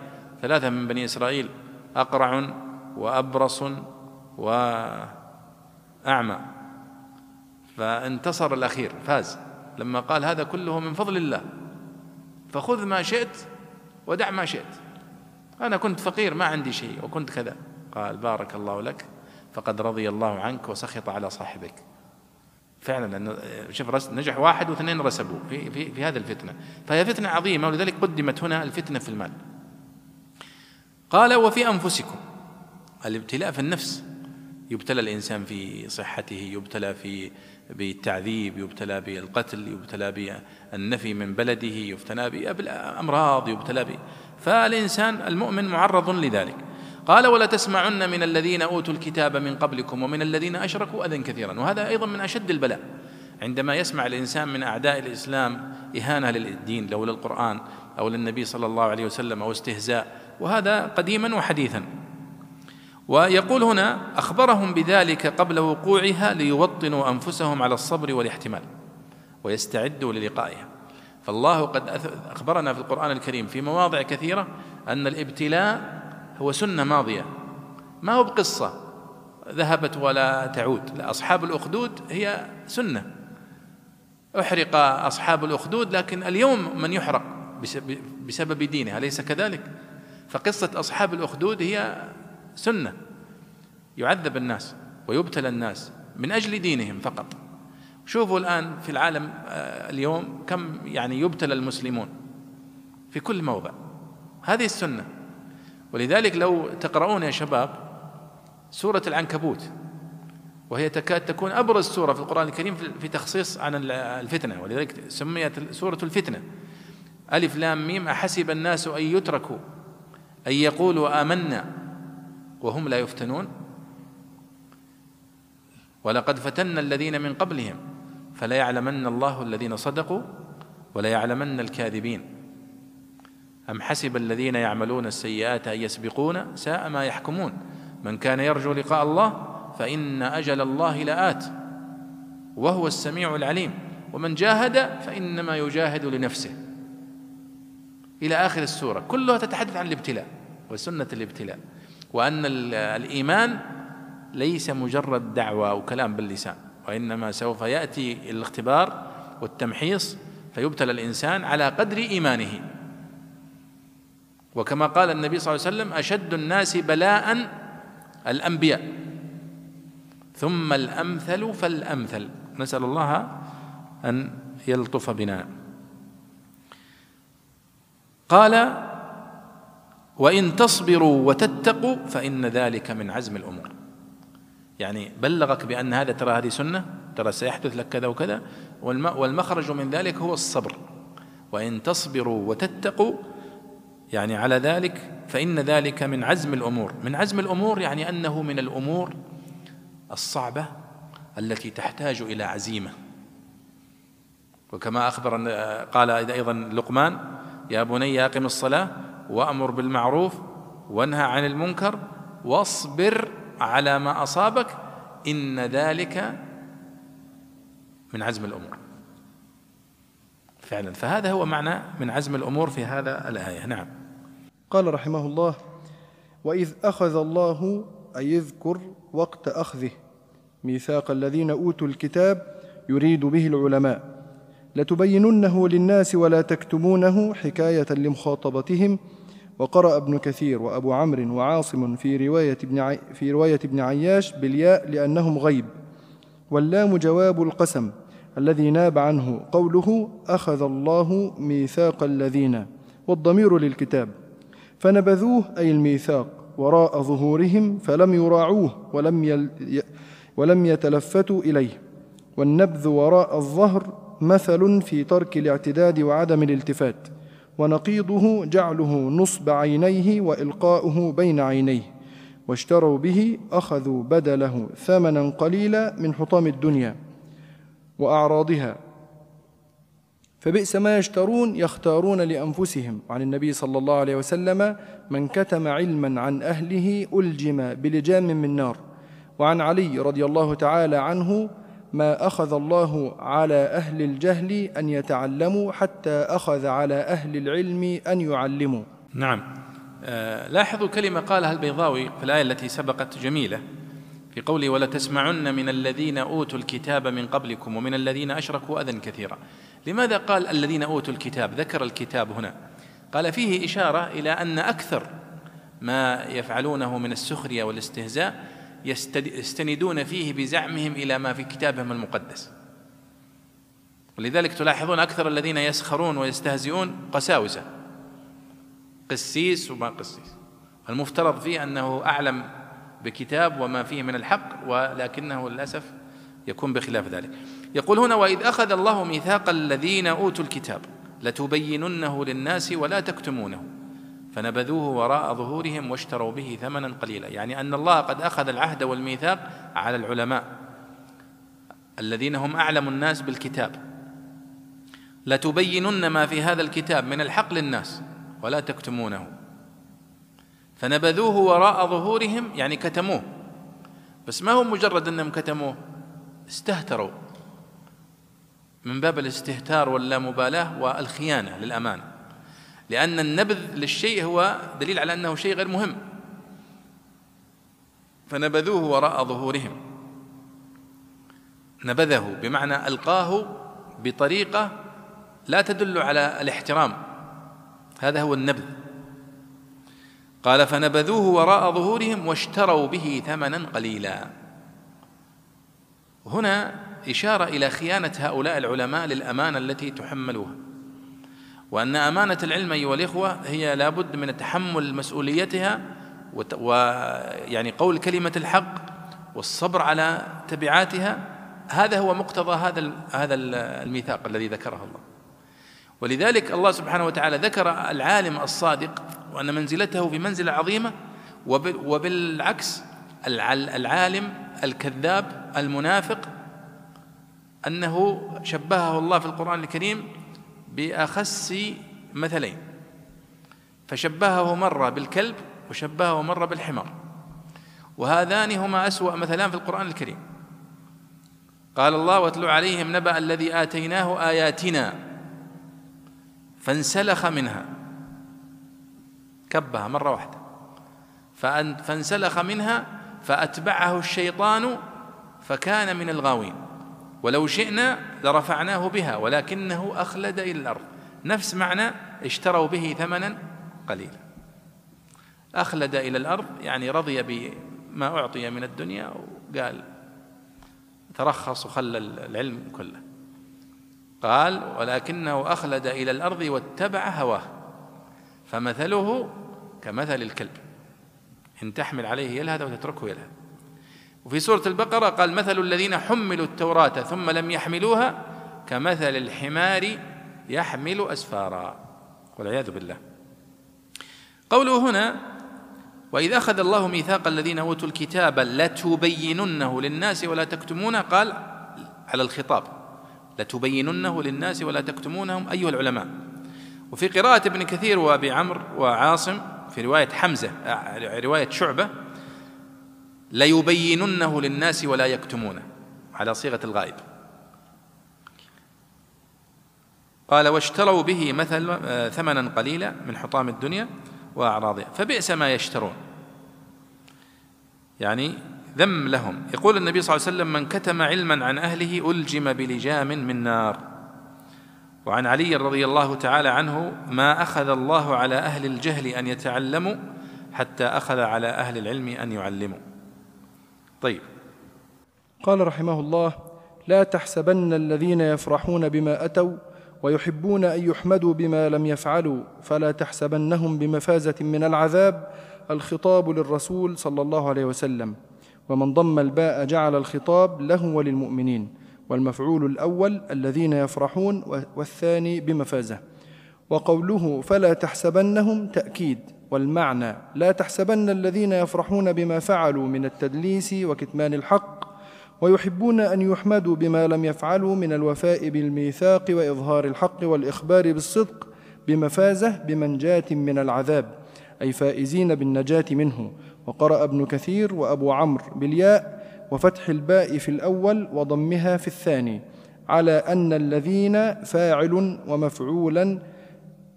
ثلاثة من بني إسرائيل أقرع وأبرص وأعمى. فانتصر الأخير فاز. لما قال هذا كله من فضل الله. فخذ ما شئت ودع ما شئت. أنا كنت فقير ما عندي شيء وكنت كذا. قال بارك الله لك فقد رضي الله عنك وسخط على صاحبك. فعلا لأنه شوف نجح واحد واثنين رسبوا في, في, في هذه الفتنة. فهي فتنة عظيمة ولذلك قدمت هنا الفتنة في المال. قال وفي أنفسكم. الابتلاء في النفس. يبتلى الإنسان في صحته يبتلى في بالتعذيب يبتلى بالقتل يبتلى بالنفي من بلده يبتلى بالأمراض يبتلى ب فالإنسان المؤمن معرض لذلك. قال ولا تسمعن من الذين أوتوا الكتاب من قبلكم ومن الذين أشركوا أذى كثيرا. وهذا أيضا من أشد البلاء. عندما يسمع الإنسان من أعداء الإسلام إهانة للدين لو للقرآن أو للنبي صلى الله عليه وسلم أو استهزاء وهذا قديما وحديثا. ويقول هنا أخبرهم بذلك قبل وقوعها ليوطنوا أنفسهم على الصبر والاحتمال ويستعدوا للقائها. فالله قد أخبرنا في القرآن الكريم في مواضع كثيرة أن الابتلاء هو سنة ماضية. ما هو بقصة ذهبت ولا تعود. لا أصحاب الأخدود هي سنة. أحرق أصحاب الأخدود لكن اليوم من يحرق بسبب دينه أليس كذلك؟ فقصة أصحاب الأخدود هي سنة. يعذب الناس ويبتلى الناس من أجل دينهم فقط. شوفوا الآن في العالم آه، اليوم كم يعني يبتلى المسلمون في كل موضع. هذه السنة. ولذلك لو تقرؤون يا شباب سورة العنكبوت وهي تكاد تكون أبرز سورة في القرآن الكريم في تخصيص عن الفتنة ولذلك سميت سورة الفتنة. ألف لام ميم أحسب الناس أن يتركوا أن يقولوا آمنا وهم لا يفتنون؟ ولقد فتنا الذين من قبلهم فليعلمن الله الذين صدقوا وليعلمن الكاذبين. أم حسب الذين يعملون السيئات أن يسبقون ساء ما يحكمون؟ من كان يرجو لقاء الله فإن أجل الله لآت وهو السميع العليم. ومن جاهد فإنما يجاهد لنفسه. إلى آخر السورة كلها تتحدث عن الابتلاء وسنة الابتلاء وأن الإيمان ليس مجرد دعوة أو كلام باللسان وإنما سوف يأتي الاختبار والتمحيص فيبتلى الإنسان على قدر إيمانه. وكما قال النبي صلى الله عليه وسلم أشد الناس بلاء الأنبياء. ثم الأمثل فالأمثل. نسأل الله أن يلطف بنا. قال وإن تصبروا وتتقوا فإن ذلك من عزم الأمور. يعني بلغك بأن هذا ترى هذه سنة ترى سيحدث لك كذا وكذا والمخرج من ذلك هو الصبر. وإن تصبروا وتتقوا يعني على ذلك فإن ذلك من عزم الأمور. من عزم الأمور يعني أنه من الأمور الصعبة التي تحتاج إلى عزيمة. وكما أخبر قال أيضا لقمان يا بني أقم الصلاة وأمر بالمعروف وانهى عن المنكر واصبر على ما أصابك إن ذلك من عزم الأمور. فعلا فهذا هو معنى من عزم الأمور في هذا الآية. نعم. قال رحمه الله وإذ أخذ الله أي يذكر وقت أخذه ميثاق الذين أوتوا الكتاب يريد به العلماء. لتبيننه للناس ولا تكتمونه حكاية لمخاطبتهم. وقرأ ابن كثير وأبو عمرو وعاصم في رواية ابن في رواية ابن عياش بالياء لأنهم غيب. واللام جواب القسم الذي ناب عنه قوله أخذ الله ميثاق الذين والضمير للكتاب. فنبذوه أي الميثاق وراء ظهورهم فلم يراعوه ولم, يل ولم يتلفتوا إليه. والنبذ وراء الظهر مثل في ترك الاعتداد وعدم الالتفات ونقيضه جعله نصب عينيه وإلقاؤه بين عينيه. واشتروا به أخذوا بدله ثمنا قليلا من حطام الدنيا وأعراضها. فبئس ما يشترون يختارون لأنفسهم. عن النبي صلى الله عليه وسلم من كتم علما عن أهله ألجم بلجام من نار. وعن علي رضي الله تعالى عنه ما أخذ الله على أهل الجهل أن يتعلموا حتى أخذ على أهل العلم أن يعلموا. نعم. آه، لاحظوا كلمة قالها البيضاوي في الآية التي سبقت جميلة في قوله ولتسمعن من الذين أوتوا الكتاب من قبلكم ومن الذين أشركوا أذى كثيرا. لماذا قال الذين أوتوا الكتاب ذكر الكتاب هنا؟ قال فيه إشارة إلى أن أكثر ما يفعلونه من السخرية والاستهزاء يستندون فيه بزعمهم إلى ما في كتابهم المقدس. ولذلك تلاحظون أكثر الذين يسخرون ويستهزئون قساوسة. قسيس وما قسيس. المفترض فيه أنه أعلم بكتاب وما فيه من الحق ولكنه للأسف يكون بخلاف ذلك. يقول هنا وإذ أخذ الله ميثاق الذين أوتوا الكتاب لتبيننه للناس ولا تكتمونه فنبذوه وراء ظهورهم واشتروا به ثمنا قليلا يعني أن الله قد أخذ العهد والميثاق على العلماء الذين هم أعلم الناس بالكتاب. لتبينن ما في هذا الكتاب من الحق للناس ولا تكتمونه. فنبذوه وراء ظهورهم يعني كتموه. بس ما هو مجرد أنهم كتموه؟ استهتروا. من باب الاستهتار واللامبالاه والخيانة للامانه لأن النبذ للشيء هو دليل على أنه شيء غير مهم. فنبذوه وراء ظهورهم. نبذه بمعنى ألقاه بطريقة لا تدل على الاحترام. هذا هو النبذ. قال فنبذوه وراء ظهورهم واشتروا به ثمنا قليلا. هنا إشارة إلى خيانة هؤلاء العلماء للأمانة التي تحملوها. وأن أمانة العلم أيها الإخوة هي لابد من تحمل مسؤوليتها ويعني قول كلمة الحق والصبر على تبعاتها هذا هو مقتضى هذا هذا الميثاق الذي ذكره الله. ولذلك الله سبحانه وتعالى ذكر العالم الصادق وأن منزلته في منزلة عظيمة وبالعكس العالم الكذاب المنافق أنه شبهه الله في القرآن الكريم بأخس مثلين. فشبهه مرة بالكلب وشبهه مرة بالحمار. وهذان هما أسوأ مثلان في القرآن الكريم. قال الله واتلو عليهم نبأ الذي آتيناه آياتنا فانسلخ منها. كبها مرة واحدة. فانسلخ منها فأتبعه الشيطان فكان من الغاوين. ولو شئنا لرفعناه بها ولكنه أخلد إلى الأرض. نفس معنى اشتروا به ثمنا قليلا. أخلد إلى الأرض يعني رضي بما أعطي من الدنيا وقال ترخص وخلى العلم كله. قال ولكنه أخلد إلى الأرض واتبع هواه. فمثله كمثل الكلب. إن تحمل عليه يلهث وتتركه يلهث. وفي سورة البقرة قال مثل الذين حملوا التوراة ثم لم يحملوها كمثل الحمار يحمل أسفارا. والعياذ بالله. قوله هنا وإذا أخذ الله ميثاق الذين أوتوا الكتاب لتبيننه للناس ولا تكتمونه قال على الخطاب لتبيننه للناس ولا تكتمونهم أيها العلماء. وفي قراءة ابن كثير وأبي عمرو وعاصم في رواية حمزة رواية شعبة ليبيننه للناس ولا يكتمونه. على صيغة الغائب. قال واشتروا به مثل آه، ثمنا قليلا من حطام الدنيا وأعراضها. فبئس ما يشترون. يعني ذم لهم. يقول النبي صلى الله عليه وسلم من كتم علما عن أهله ألجم بلجام من نار. وعن علي رضي الله تعالى عنه ما أخذ الله على أهل الجهل أن يتعلموا حتى أخذ على أهل العلم أن يعلموا. طيب. قال رحمه الله لا تحسبن الذين يفرحون بما أتوا ويحبون أن يحمدوا بما لم يفعلوا فلا تحسبنهم بمفازة من العذاب الخطاب للرسول صلى الله عليه وسلم. ومن ضم الباء جعل الخطاب له وللمؤمنين. والمفعول الأول الذين يفرحون والثاني بمفازة. وقوله فلا تحسبنهم تأكيد. والمعنى لا تحسبن الذين يفرحون بما فعلوا من التدليس وكتمان الحق ويحبون أن يحمدوا بما لم يفعلوا من الوفاء بالميثاق وإظهار الحق والإخبار بالصدق بمفازة بمنجاة من العذاب أي فائزين بالنجاة منه. وقرأ ابن كثير وأبو عمرو بالياء وفتح الباء في الأول وضمها في الثاني على أن الذين فاعل ومفعولا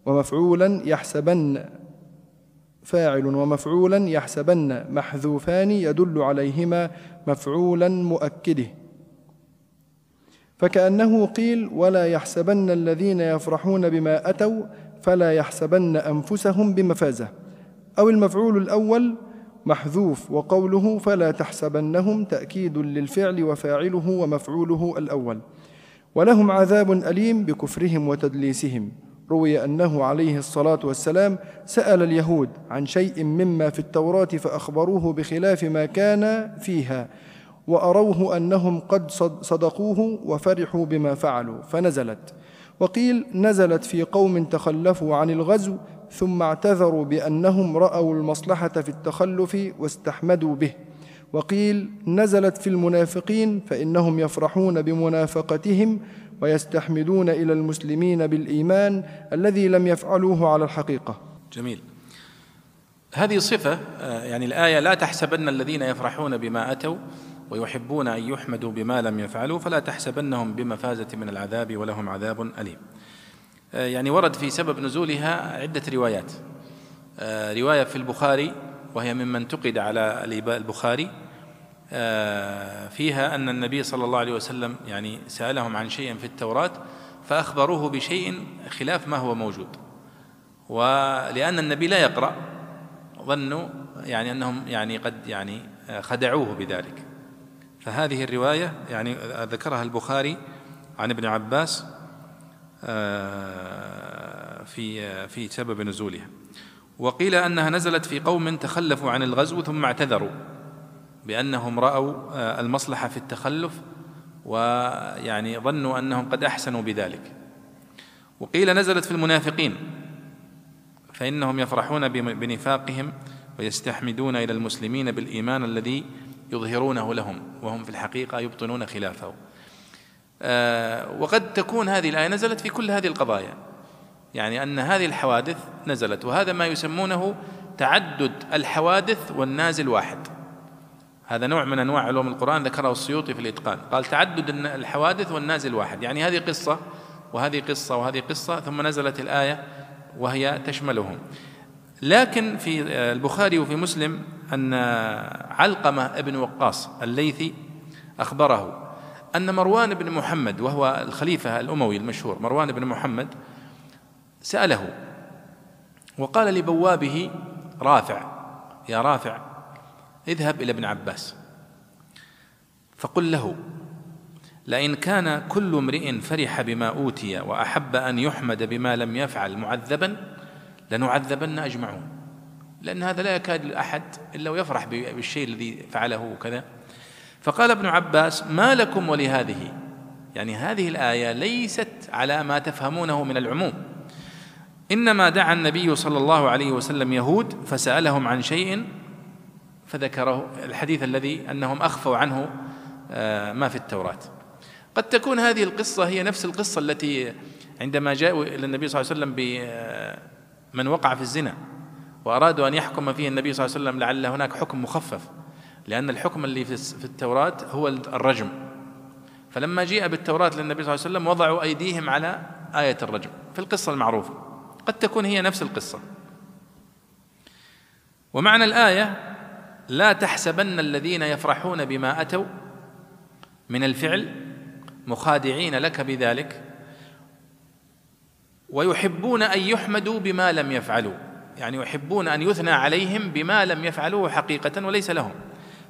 ومفعولا يحسبن فاعل ومفعولا يحسبن محذوفان يدل عليهما مفعولا مؤكده. فكأنه قيل ولا يحسبن الذين يفرحون بما أتوا فلا يحسبن أنفسهم بمفازة. أو المفعول الأول محذوف وقوله فلا تحسبنهم تأكيد للفعل وفاعله ومفعوله الأول. ولهم عذاب أليم بكفرهم وتدليسهم. روي أنه عليه الصلاة والسلام سأل اليهود عن شيء مما في التوراة فأخبروه بخلاف ما كان فيها وأروه أنهم قد صدقوه وفرحوا بما فعلوا فنزلت. وقيل نزلت في قوم تخلفوا عن الغزو ثم اعتذروا بأنهم رأوا المصلحة في التخلف واستحمدوا به. وقيل نزلت في المنافقين فإنهم يفرحون بمنافقتهم ويستحمدون إلى المسلمين بالإيمان الذي لم يفعلوه على الحقيقة. جميل. هذه صفة آه، يعني الآية لا تحسبن الذين يفرحون بما أتوا ويحبون أن يحمدوا بما لم يفعلوا فلا تحسبنهم بمفازة من العذاب ولهم عذاب أليم. آه، يعني ورد في سبب نزولها عدة روايات. آه، رواية في البخاري وهي مما انتقد على البخاري. فيها أن النبي صلى الله عليه وسلم يعني سألهم عن شيء في التوراة فأخبروه بشيء خلاف ما هو موجود. ولأن النبي لا يقرأ ظنوا يعني أنهم يعني قد يعني خدعوه بذلك. فهذه الرواية يعني ذكرها البخاري عن ابن عباس آه، في في سبب نزولها. وقيل أنها نزلت في قوم تخلفوا عن الغزو ثم اعتذروا. بأنهم رأوا آه، المصلحة في التخلف ويعني ظنوا أنهم قد أحسنوا بذلك. وقيل نزلت في المنافقين فإنهم يفرحون بنفاقهم ويستحمدون إلى المسلمين بالإيمان الذي يظهرونه لهم وهم في الحقيقة يبطنون خلافه. آه، وقد تكون هذه الآية نزلت في كل هذه القضايا. يعني أن هذه الحوادث نزلت وهذا ما يسمونه تعدد الحوادث والنازل واحد. هذا نوع من أنواع علوم القرآن ذكره السيوطي في الإتقان. قال تعدد الحوادث والنازل واحد يعني هذه قصة وهذه قصة وهذه قصة ثم نزلت الآية وهي تشملهم. لكن في البخاري وفي مسلم أن علقمة ابن وقاص الليثي أخبره أن مروان بن محمد وهو الخليفة الأموي المشهور مروان بن محمد سأله وقال لبوابه رافع يا رافع اذهب إلى ابن عباس. فقل له لئن كان كل امرئ فرح بما أوتي وأحب أن يحمد بما لم يفعل معذبا لنعذبن أجمعون. لأن هذا لا يكاد أحد إلا ويفرح بالشيء الذي فعله وكذا. فقال ابن عباس ما لكم ولهذه؟ يعني هذه الآية ليست على ما تفهمونه من العموم. إنما دعا النبي صلى الله عليه وسلم يهود فسألهم عن شيء فذكره الحديث الذي أنهم أخفوا عنه آه، ما في التوراة. قد تكون هذه القصة هي نفس القصة التي عندما جاءوا إلى النبي صلى الله عليه وسلم بمن وقع في الزنا وأرادوا أن يحكم فيه النبي صلى الله عليه وسلم لعل هناك حكم مخفف لأن الحكم اللي في التوراة هو الرجم. فلما جيء بالتوراة للنبي صلى الله عليه وسلم وضعوا أيديهم على آية الرجم في القصة المعروفة. قد تكون هي نفس القصة. ومعنى الآية لا تحسبن الذين يفرحون بما أتوا من الفعل مخادعين لك بذلك ويحبون أن يحمدوا بما لم يفعلوا. يعني يحبون أن يثنى عليهم بما لم يفعلوه حقيقة وليس لهم.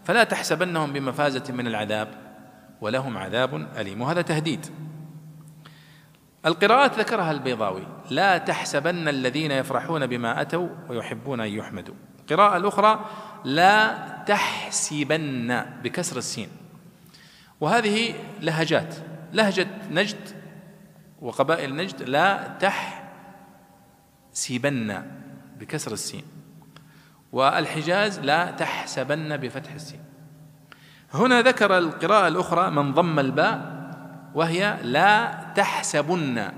فلا تحسبنهم بمفازة من العذاب ولهم عذاب أليم. وهذا تهديد. القراءات ذكرها البيضاوي. لا تحسبن الذين يفرحون بما أتوا ويحبون أن يحمدوا. القراءة الأخرى لا تحسبن بكسر السين. وهذه لهجات لهجة نجد وقبائل نجد لا سيبن بكسر السين. والحجاز لا تحسبن بفتح السين. هنا ذكر القراءة الأخرى من ضم الباء وهي لا تحسبن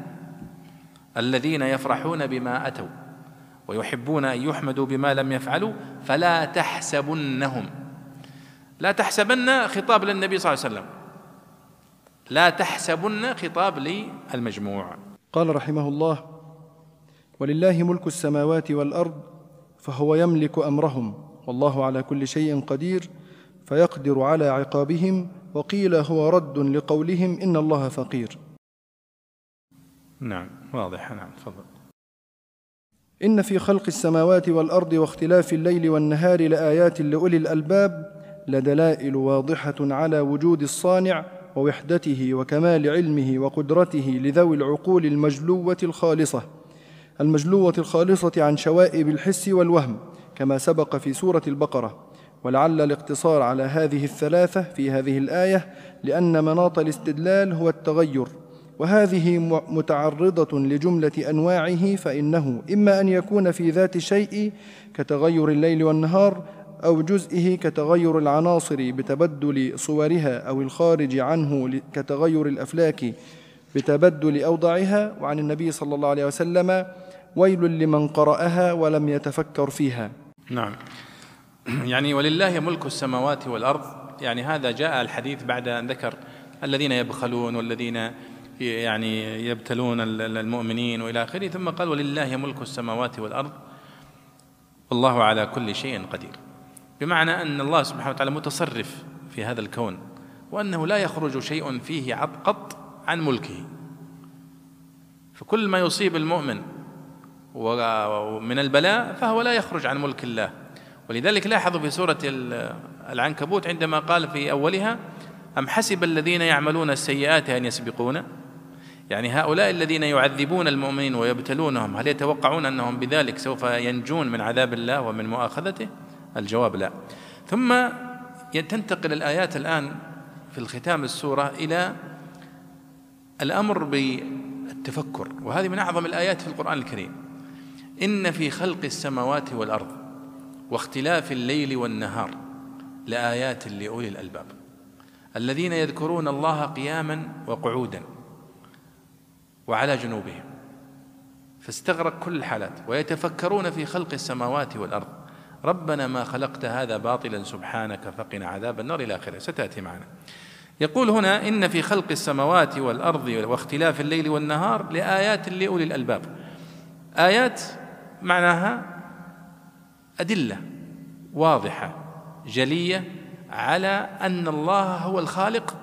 الذين يفرحون بما أتوا. ويحبون أن يحمدوا بما لم يفعلوا فلا تحسبنهم. لا تحسبن خطاب للنبي صلى الله عليه وسلم. لا تحسبن خطاب للمجموع. قال رحمه الله ولله ملك السماوات والأرض فهو يملك أمرهم والله على كل شيء قدير فيقدر على عقابهم وقيل هو رد لقولهم إن الله فقير. نعم واضح نعم تفضل. إن في خلق السماوات والأرض واختلاف الليل والنهار لآيات لأولي الألباب لدلائل واضحة على وجود الصانع ووحدته وكمال علمه وقدرته لذوي العقول المجلوة الخالصة. المجلوة الخالصة عن شوائب الحس والوهم كما سبق في سورة البقرة. ولعل الاقتصار على هذه الثلاثة في هذه الآية لأن مناط الاستدلال هو التغير. وهذه متعرضة لجملة أنواعه فإنه إما أن يكون في ذات الشيء كتغير الليل والنهار أو جزئه كتغير العناصر بتبدل صورها أو الخارج عنه كتغير الأفلاك بتبدل أوضاعها. وعن النبي صلى الله عليه وسلم ويل لمن قرأها ولم يتفكر فيها. نعم. يعني ولله ملك السماوات والأرض. يعني هذا جاء الحديث بعد أن ذكر الذين يبخلون والذين يعني يبتلون المؤمنين وإلى آخره ثم قال ولله ملك السماوات والأرض والله على كل شيء قدير. بمعنى أن الله سبحانه وتعالى متصرف في هذا الكون وأنه لا يخرج شيء فيه قط عن ملكه. فكل ما يصيب المؤمن ومن البلاء فهو لا يخرج عن ملك الله. ولذلك لاحظوا في سورة العنكبوت عندما قال في أولها أم حسب الذين يعملون السيئات أن يسبقون يعني هؤلاء الذين يعذبون المؤمنين ويبتلونهم هل يتوقعون أنهم بذلك سوف ينجون من عذاب الله ومن مؤاخذته؟ الجواب لا. ثم تنتقل الآيات الآن في الختام السورة إلى الأمر بالتفكر وهذه من أعظم الآيات في القرآن الكريم. إن في خلق السماوات والأرض واختلاف الليل والنهار لآيات لأولي الألباب. الذين يذكرون الله قياما وقعودا. وعلى جنوبهم. فاستغرق كل الحالات ويتفكرون في خلق السماوات والأرض. ربنا ما خلقت هذا باطلا سبحانك فقنا عذاب النار إلى آخره. ستأتي معنا. يقول هنا إن في خلق السماوات والأرض واختلاف الليل والنهار لآيات لأولي الألباب. آيات معناها أدلة واضحة جلية على أن الله هو الخالق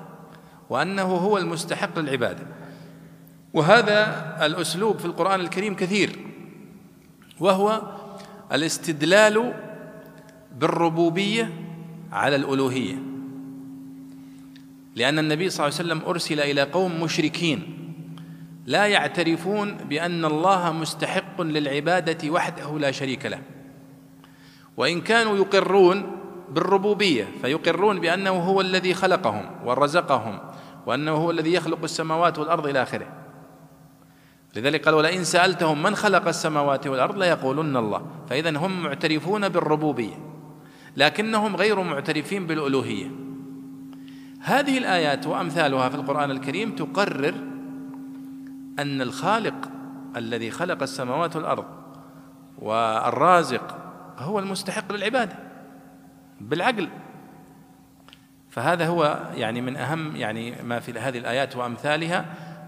وأنه هو المستحق للعبادة. وهذا الأسلوب في القرآن الكريم كثير وهو الاستدلال بالربوبية على الألوهية. لأن النبي صلى الله عليه وسلم أرسل إلى قوم مشركين لا يعترفون بأن الله مستحق للعبادة وحده لا شريك له. وإن كانوا يقرون بالربوبية فيقرون بأنه هو الذي خلقهم ورزقهم وأنه هو الذي يخلق السماوات والأرض إلى آخره. لذلك قال ولئن سالتهم من خلق السماوات والارض ليقولن الله فاذا هم معترفون بالربوبيه لكنهم غير معترفين بالالوهيه هذه الايات وامثالها في القران الكريم تقرر ان الخالق الذي خلق السماوات والارض والرازق هو المستحق للعباده بالعقل فهذا هو يعني من أهم يعني ما في هذه الآيات وأمثالها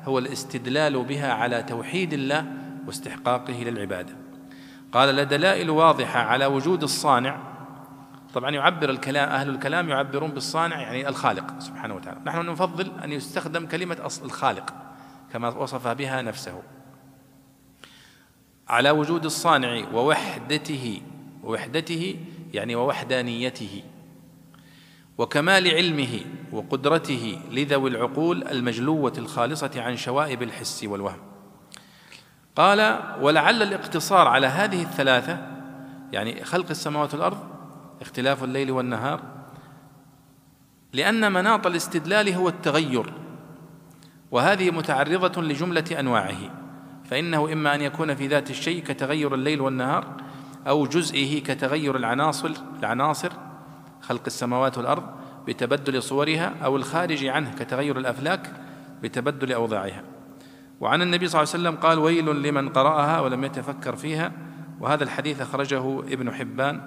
هو الاستدلال بها على توحيد الله واستحقاقه للعبادة. قال لدلائل واضحة على وجود الصانع. طبعا يعبر الكلام أهل الكلام يعبرون بالصانع يعني الخالق سبحانه وتعالى. نحن نفضل أن يستخدم كلمة أصل الخالق كما وصف بها نفسه. على وجود الصانع ووحدته ووحدته يعني ووحدانيته. وكمال علمه وقدرته لذوي العقول المجلوة الخالصة عن شوائب الحس والوهم. قال ولعل الاقتصار على هذه الثلاثة يعني خلق السماوات والأرض اختلاف الليل والنهار لأن مناط الاستدلال هو التغير وهذه متعرضة لجملة أنواعه فإنه إما أن يكون في ذات الشيء كتغير الليل والنهار أو جزئه كتغير العناصر العناصر خلق السماوات والأرض بتبدل صورها أو الخارج عنه كتغير الأفلاك بتبدل أوضاعها. وعن النبي صلى الله عليه وسلم قال ويل لمن قرأها ولم يتفكر فيها. وهذا الحديث أخرجه ابن حبان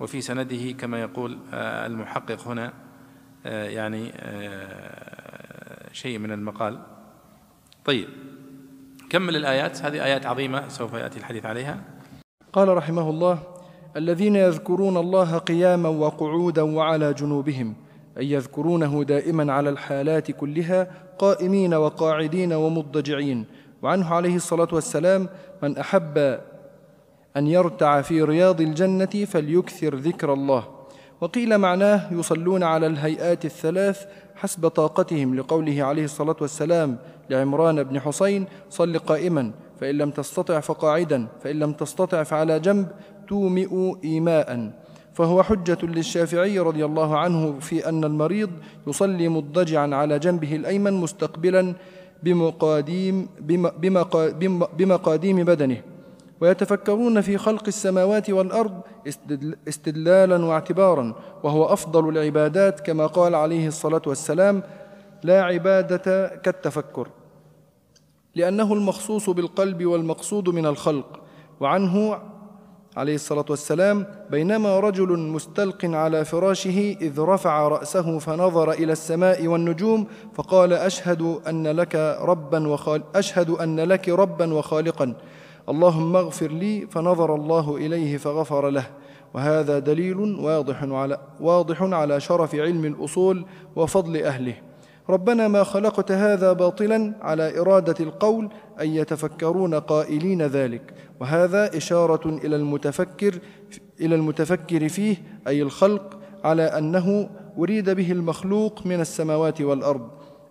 وفي سنده كما يقول آه، المحقق هنا آه، يعني آه، شيء من المقال. طيب كمل الآيات؟ هذه آيات عظيمة سوف يأتي الحديث عليها. قال رحمه الله الذين يذكرون الله قياما وقعودا وعلى جنوبهم أي يذكرونه دائما على الحالات كلها قائمين وقاعدين ومضجعين وعنه عليه الصلاة والسلام من أحب أن يرتع في رياض الجنة فليكثر ذكر الله. وقيل معناه يصلون على الهيئات الثلاث حسب طاقتهم لقوله عليه الصلاة والسلام لعمران بن حسين صل قائما فإن لم تستطع فقاعدا فإن لم تستطع فعلى جنب تومئ إيماء. فهو حجة للشافعي رضي الله عنه في أن المريض يصلي مضجعا على جنبه الأيمن مستقبلا بمقاديم بمقاديم بدنه. ويتفكرون في خلق السماوات والأرض استدلالا واعتبارا. وهو أفضل العبادات كما قال عليه الصلاة والسلام لا عبادة كالتفكر لأنه المخصوص بالقلب والمقصود من الخلق. وعنه عليه الصلاة والسلام بينما رجل مستلق على فراشه إذ رفع رأسه فنظر إلى السماء والنجوم فقال أشهد أن لك ربا وخال أشهد أن لك ربا وخالقا. اللهم اغفر لي. فنظر الله إليه فغفر له. وهذا دليل واضح على واضح على شرف علم الأصول وفضل أهله. ربنا ما خلقت هذا باطلا على إرادة القول أن يتفكرون قائلين ذلك. وهذا إشارة إلى المتفكر إلى المتفكر فيه أي الخلق على أنه أريد به المخلوق من السماوات والأرض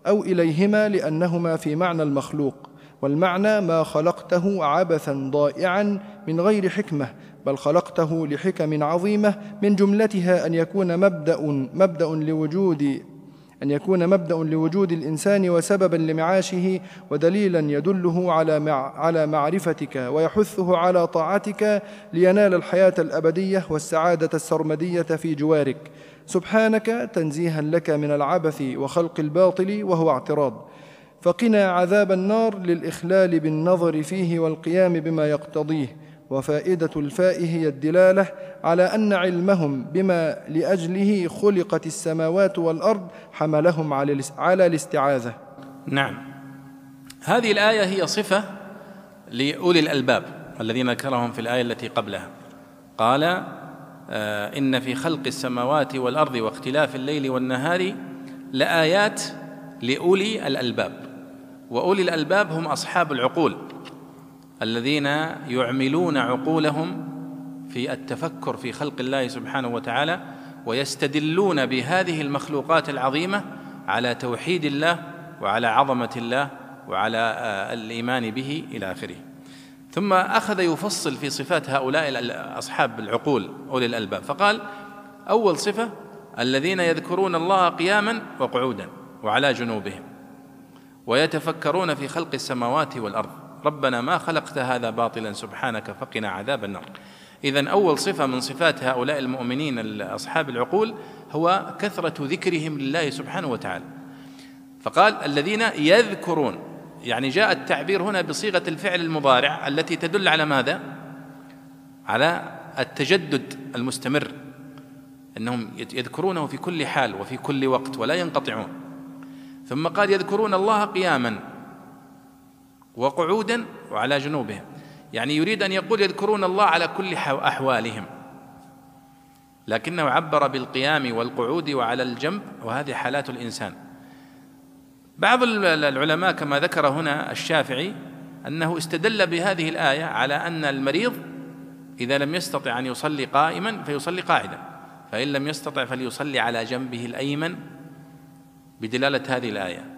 أو إليهما لأنهما في معنى المخلوق. والمعنى ما خلقته عبثا ضائعا من غير حكمة بل خلقته لحكم عظيمة من جملتها أن يكون مبدأ مبدأ لوجود أن يكون مبدأ لوجود الإنسان وسببا لمعاشه ودليلا يدله على مع على معرفتك ويحثه على طاعتك لينال الحياة الأبدية والسعادة السرمدية في جوارك. سبحانك تنزيها لك من العبث وخلق الباطل وهو اعتراض. فقنا عذاب النار للإخلال بالنظر فيه والقيام بما يقتضيه. وفائدة الفاء هي الدلالة على أن علمهم بما لأجله خلقت السماوات والأرض حملهم على الاستعاذة. نعم. هذه الآية هي صفة لأولي الألباب الذين ذكرهم في الآية التي قبلها. قال آه إن في خلق السماوات والأرض واختلاف الليل والنهار لآيات لأولي الألباب. وأولي الألباب هم أصحاب العقول. الذين يعملون عقولهم في التفكر في خلق الله سبحانه وتعالى ويستدلون بهذه المخلوقات العظيمة على توحيد الله وعلى عظمة الله وعلى آه، الإيمان به إلى آخره. ثم أخذ يفصل في صفات هؤلاء اصحاب العقول أولي الألباب. فقال أول صفة الذين يذكرون الله قياما وقعودا وعلى جنوبهم ويتفكرون في خلق السماوات والأرض. ربنا ما خلقت هذا باطلا سبحانك فقنا عذاب النار. اذا أول صفة من صفات هؤلاء المؤمنين اصحاب العقول هو كثرة ذكرهم لله سبحانه وتعالى. فقال الذين يذكرون يعني جاء التعبير هنا بصيغة الفعل المضارع التي تدل على ماذا؟ على التجدد المستمر إنهم يذكرونه في كل حال وفي كل وقت ولا ينقطعون. ثم قال يذكرون الله قياما. وقعودا وعلى جنوبهم. يعني يريد أن يقول يذكرون الله على كل أحوالهم. لكنه عبر بالقيام والقعود وعلى الجنب وهذه حالات الإنسان. بعض العلماء كما ذكر هنا الشافعي أنه استدل بهذه الآية على أن المريض إذا لم يستطع أن يصلي قائما فيصلي قاعدا. فإن لم يستطع فليصلي على جنبه الأيمن. بدلالة هذه الآية.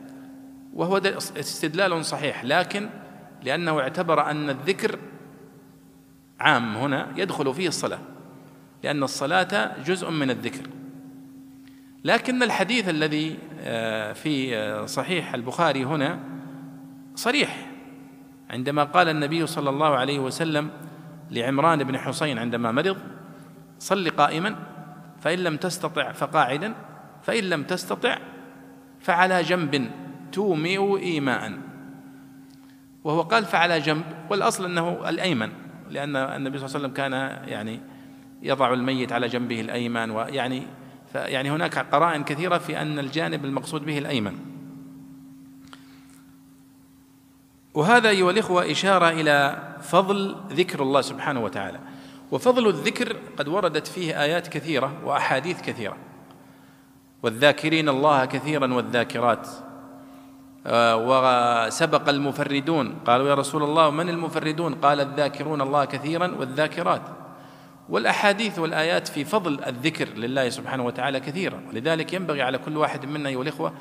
وهو استدلال صحيح لكن لأنه اعتبر أن الذكر عام هنا يدخل فيه الصلاة لأن الصلاة جزء من الذكر. لكن الحديث الذي آه، في آه، صحيح البخاري هنا صريح. عندما قال النبي صلى الله عليه وسلم لعمران بن حسين عندما مرض صل قائما فإن لم تستطع فقاعدا فإن لم تستطع فعلى جنب تومئ إيماء. وهو قال فعلى جنب والأصل أنه الأيمن لأن النبي صلى الله عليه وسلم كان يعني يضع الميت على جنبه الأيمن ويعني يعني هناك قرائن كثيرة في أن الجانب المقصود به الأيمن. وهذا أيها الإخوة إشارة إلى فضل ذكر الله سبحانه وتعالى. وفضل الذكر قد وردت فيه آيات كثيرة وأحاديث كثيرة. والذاكرين الله كثيرا والذاكرات. وسبق المفردون. قالوا يا رسول الله من المفردون؟ قال الذاكرون الله كثيرا والذاكرات. والأحاديث والآيات في فضل الذكر لله سبحانه وتعالى كثيرا. ولذلك ينبغي على كل واحد منا أيها الإخوة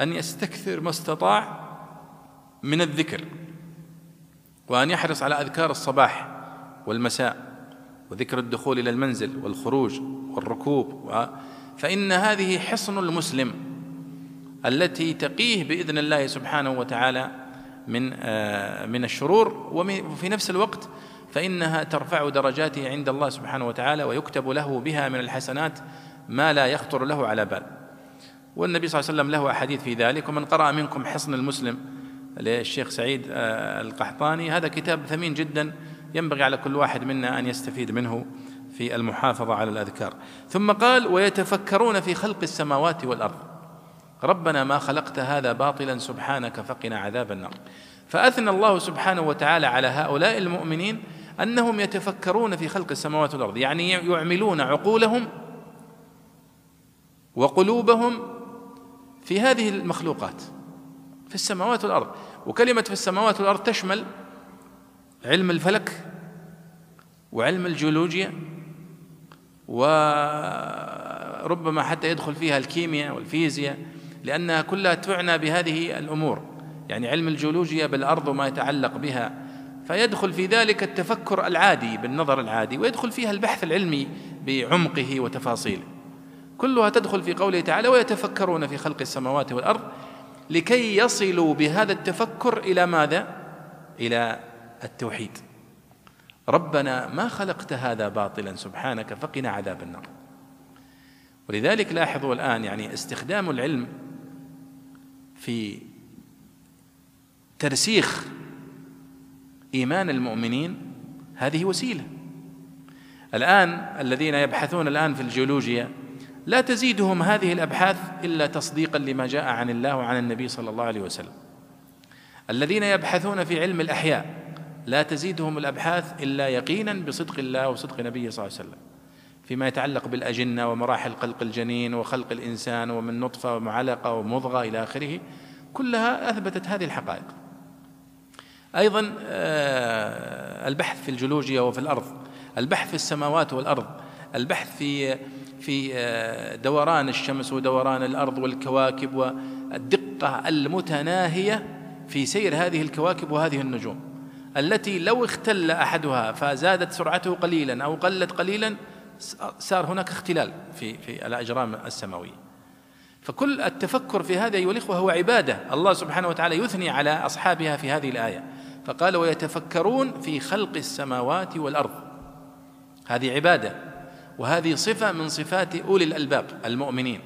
أن يستكثر ما استطاع من الذكر وأن يحرص على أذكار الصباح والمساء وذكر الدخول إلى المنزل والخروج والركوب فإن هذه حصن المسلم. التي تقيه بإذن الله سبحانه وتعالى من آه، من الشرور. وفي نفس الوقت فإنها ترفع درجاته عند الله سبحانه وتعالى ويكتب له بها من الحسنات ما لا يخطر له على بال. والنبي صلى الله عليه وسلم له أحاديث في ذلك. ومن قرأ منكم حصن المسلم للشيخ سعيد آه، القحطاني هذا كتاب ثمين جدا ينبغي على كل واحد منا أن يستفيد منه في المحافظة على الأذكار. ثم قال ويتفكرون في خلق السماوات والأرض. ربنا ما خلقت هذا باطلا سبحانك فقنا عذاب النار. فأثنى الله سبحانه وتعالى على هؤلاء المؤمنين أنهم يتفكرون في خلق السماوات والأرض يعني يعملون عقولهم وقلوبهم في هذه المخلوقات في السماوات والأرض. وكلمة في السماوات والأرض تشمل علم الفلك وعلم الجيولوجيا وربما حتى يدخل فيها الكيمياء والفيزياء. لانها كلها تعنى بهذه الأمور. يعني علم الجيولوجيا بالأرض وما يتعلق بها. فيدخل في ذلك التفكر العادي بالنظر العادي ويدخل فيها البحث العلمي بعمقه وتفاصيله. كلها تدخل في قوله تعالى ويتفكرون في خلق السماوات والأرض لكي يصلوا بهذا التفكر إلى ماذا؟ إلى التوحيد. ربنا ما خلقت هذا باطلا سبحانك فقنا عذاب النار. ولذلك لاحظوا الآن يعني استخدام العلم في ترسيخ إيمان المؤمنين هذه وسيلة. الآن الذين يبحثون الآن في الجيولوجيا لا تزيدهم هذه الأبحاث إلا تصديقا لما جاء عن الله وعن النبي صلى الله عليه وسلم. الذين يبحثون في علم الأحياء لا تزيدهم الأبحاث إلا يقينا بصدق الله وصدق نبيه صلى الله عليه وسلم. فيما يتعلق بالأجنة ومراحل خلق الجنين وخلق الإنسان ومن نطفة ومعلقة ومضغة إلى آخره كلها أثبتت هذه الحقائق. أيضا آه، البحث في الجيولوجيا وفي الأرض البحث في السماوات والأرض البحث في في آه، دوران الشمس ودوران الأرض والكواكب والدقة المتناهية في سير هذه الكواكب وهذه النجوم. التي لو اختل أحدها فزادت سرعته قليلا أو قلت قليلا صار هناك اختلال في في الأجرام السماوية. فكل التفكر في هذا أيها الإخوة هو عبادة. الله سبحانه وتعالى يثني على أصحابها في هذه الآية. فقال ويتفكرون في خلق السماوات والأرض. هذه عبادة. وهذه صفة من صفات أولي الألباب المؤمنين.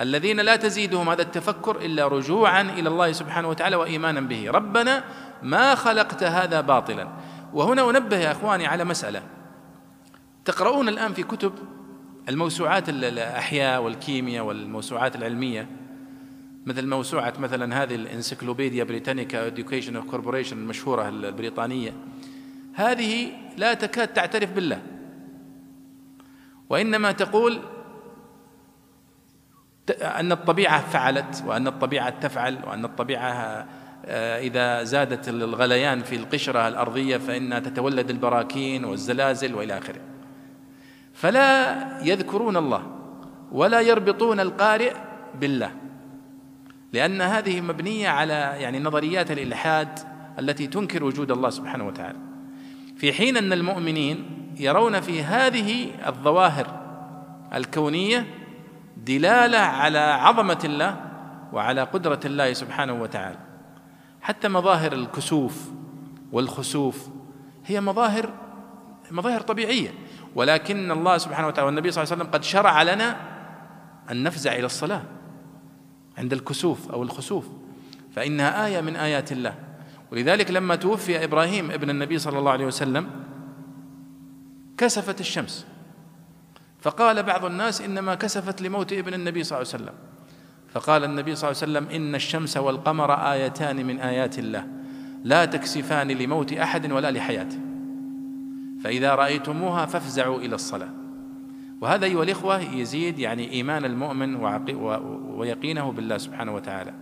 الذين لا تزيدهم هذا التفكر إلا رجوعا إلى الله سبحانه وتعالى وايمانا به. ربنا ما خلقت هذا باطلا. وهنا أنبه يا إخواني على مسألة. تقرؤون الآن في كتب الموسوعات الأحياء والكيمياء والموسوعات العلمية مثل موسوعة مثلا هذه ال Encyclopedia Britannica Education Corporation المشهورة البريطانية. هذه لا تكاد تعترف بالله. وإنما تقول أن الطبيعة فعلت وأن الطبيعة تفعل وأن الطبيعة آه، إذا زادت الغليان في القشرة الأرضية فإنها تتولد البراكين والزلازل وإلى آخره. فلا يذكرون الله ولا يربطون القارئ بالله لأن هذه مبنية على يعني نظريات الإلحاد التي تنكر وجود الله سبحانه وتعالى. في حين أن المؤمنين يرون في هذه الظواهر الكونية دلالة على عظمة الله وعلى قدرة الله سبحانه وتعالى. حتى مظاهر الكسوف والخسوف هي مظاهر مظاهر طبيعية. ولكن الله سبحانه وتعالى والنبي صلى الله عليه وسلم قد شرع لنا أن نفزع إلى الصلاة عند الكسوف أو الخسوف فإنها آية من آيات الله. ولذلك لما توفي إبراهيم ابن النبي صلى الله عليه وسلم كسفت الشمس. فقال بعض الناس إنما كسفت لموت ابن النبي صلى الله عليه وسلم. فقال النبي صلى الله عليه وسلم إن الشمس والقمر آيتان من آيات الله. لا تكسفان لموت أحد ولا لحياته. فإذا رأيتموها فافزعوا إلى الصلاة. وهذا أيها الإخوة يزيد يعني إيمان المؤمن ويقينه بالله سبحانه وتعالى.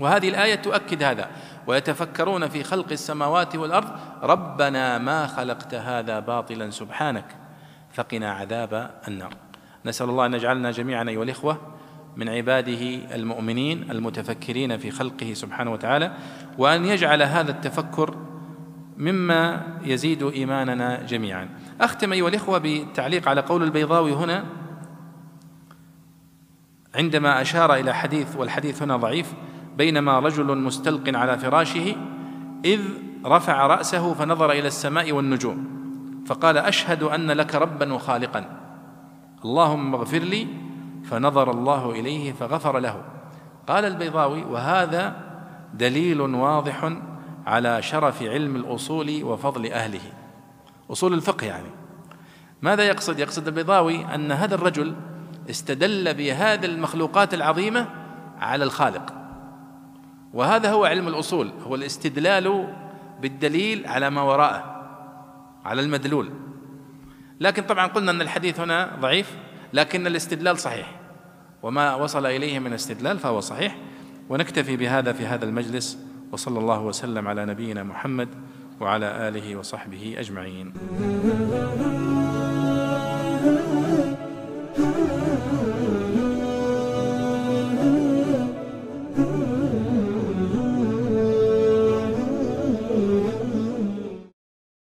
وهذه الآية تؤكد هذا ويتفكرون في خلق السماوات والأرض ربنا ما خلقت هذا باطلا سبحانك فقنا عذاب النار. نسأل الله أن يجعلنا جميعا أيها الإخوة من عباده المؤمنين المتفكرين في خلقه سبحانه وتعالى وأن يجعل هذا التفكر مما يزيد إيماننا جميعا. أختم أيها الإخوة بالتعليق على قول البيضاوي هنا. عندما أشار إلى حديث والحديث هنا ضعيف بينما رجل مستلق على فراشه إذ رفع رأسه فنظر إلى السماء والنجوم فقال أشهد أن لك ربا وخالقا. اللهم اغفر لي. فنظر الله إليه فغفر له. قال البيضاوي وهذا دليل واضح على شرف علم الأصول وفضل أهله. أصول الفقه يعني. ماذا يقصد؟ يقصد البيضاوي أن هذا الرجل استدل بهذه المخلوقات العظيمة على الخالق. وهذا هو علم الأصول هو الاستدلال بالدليل على ما وراءه على المدلول. لكن طبعا قلنا أن الحديث هنا ضعيف لكن الاستدلال صحيح. وما وصل إليه من استدلال فهو صحيح. ونكتفي بهذا في هذا المجلس. وصلى الله وسلم على نبينا محمد وعلى آله وصحبه أجمعين.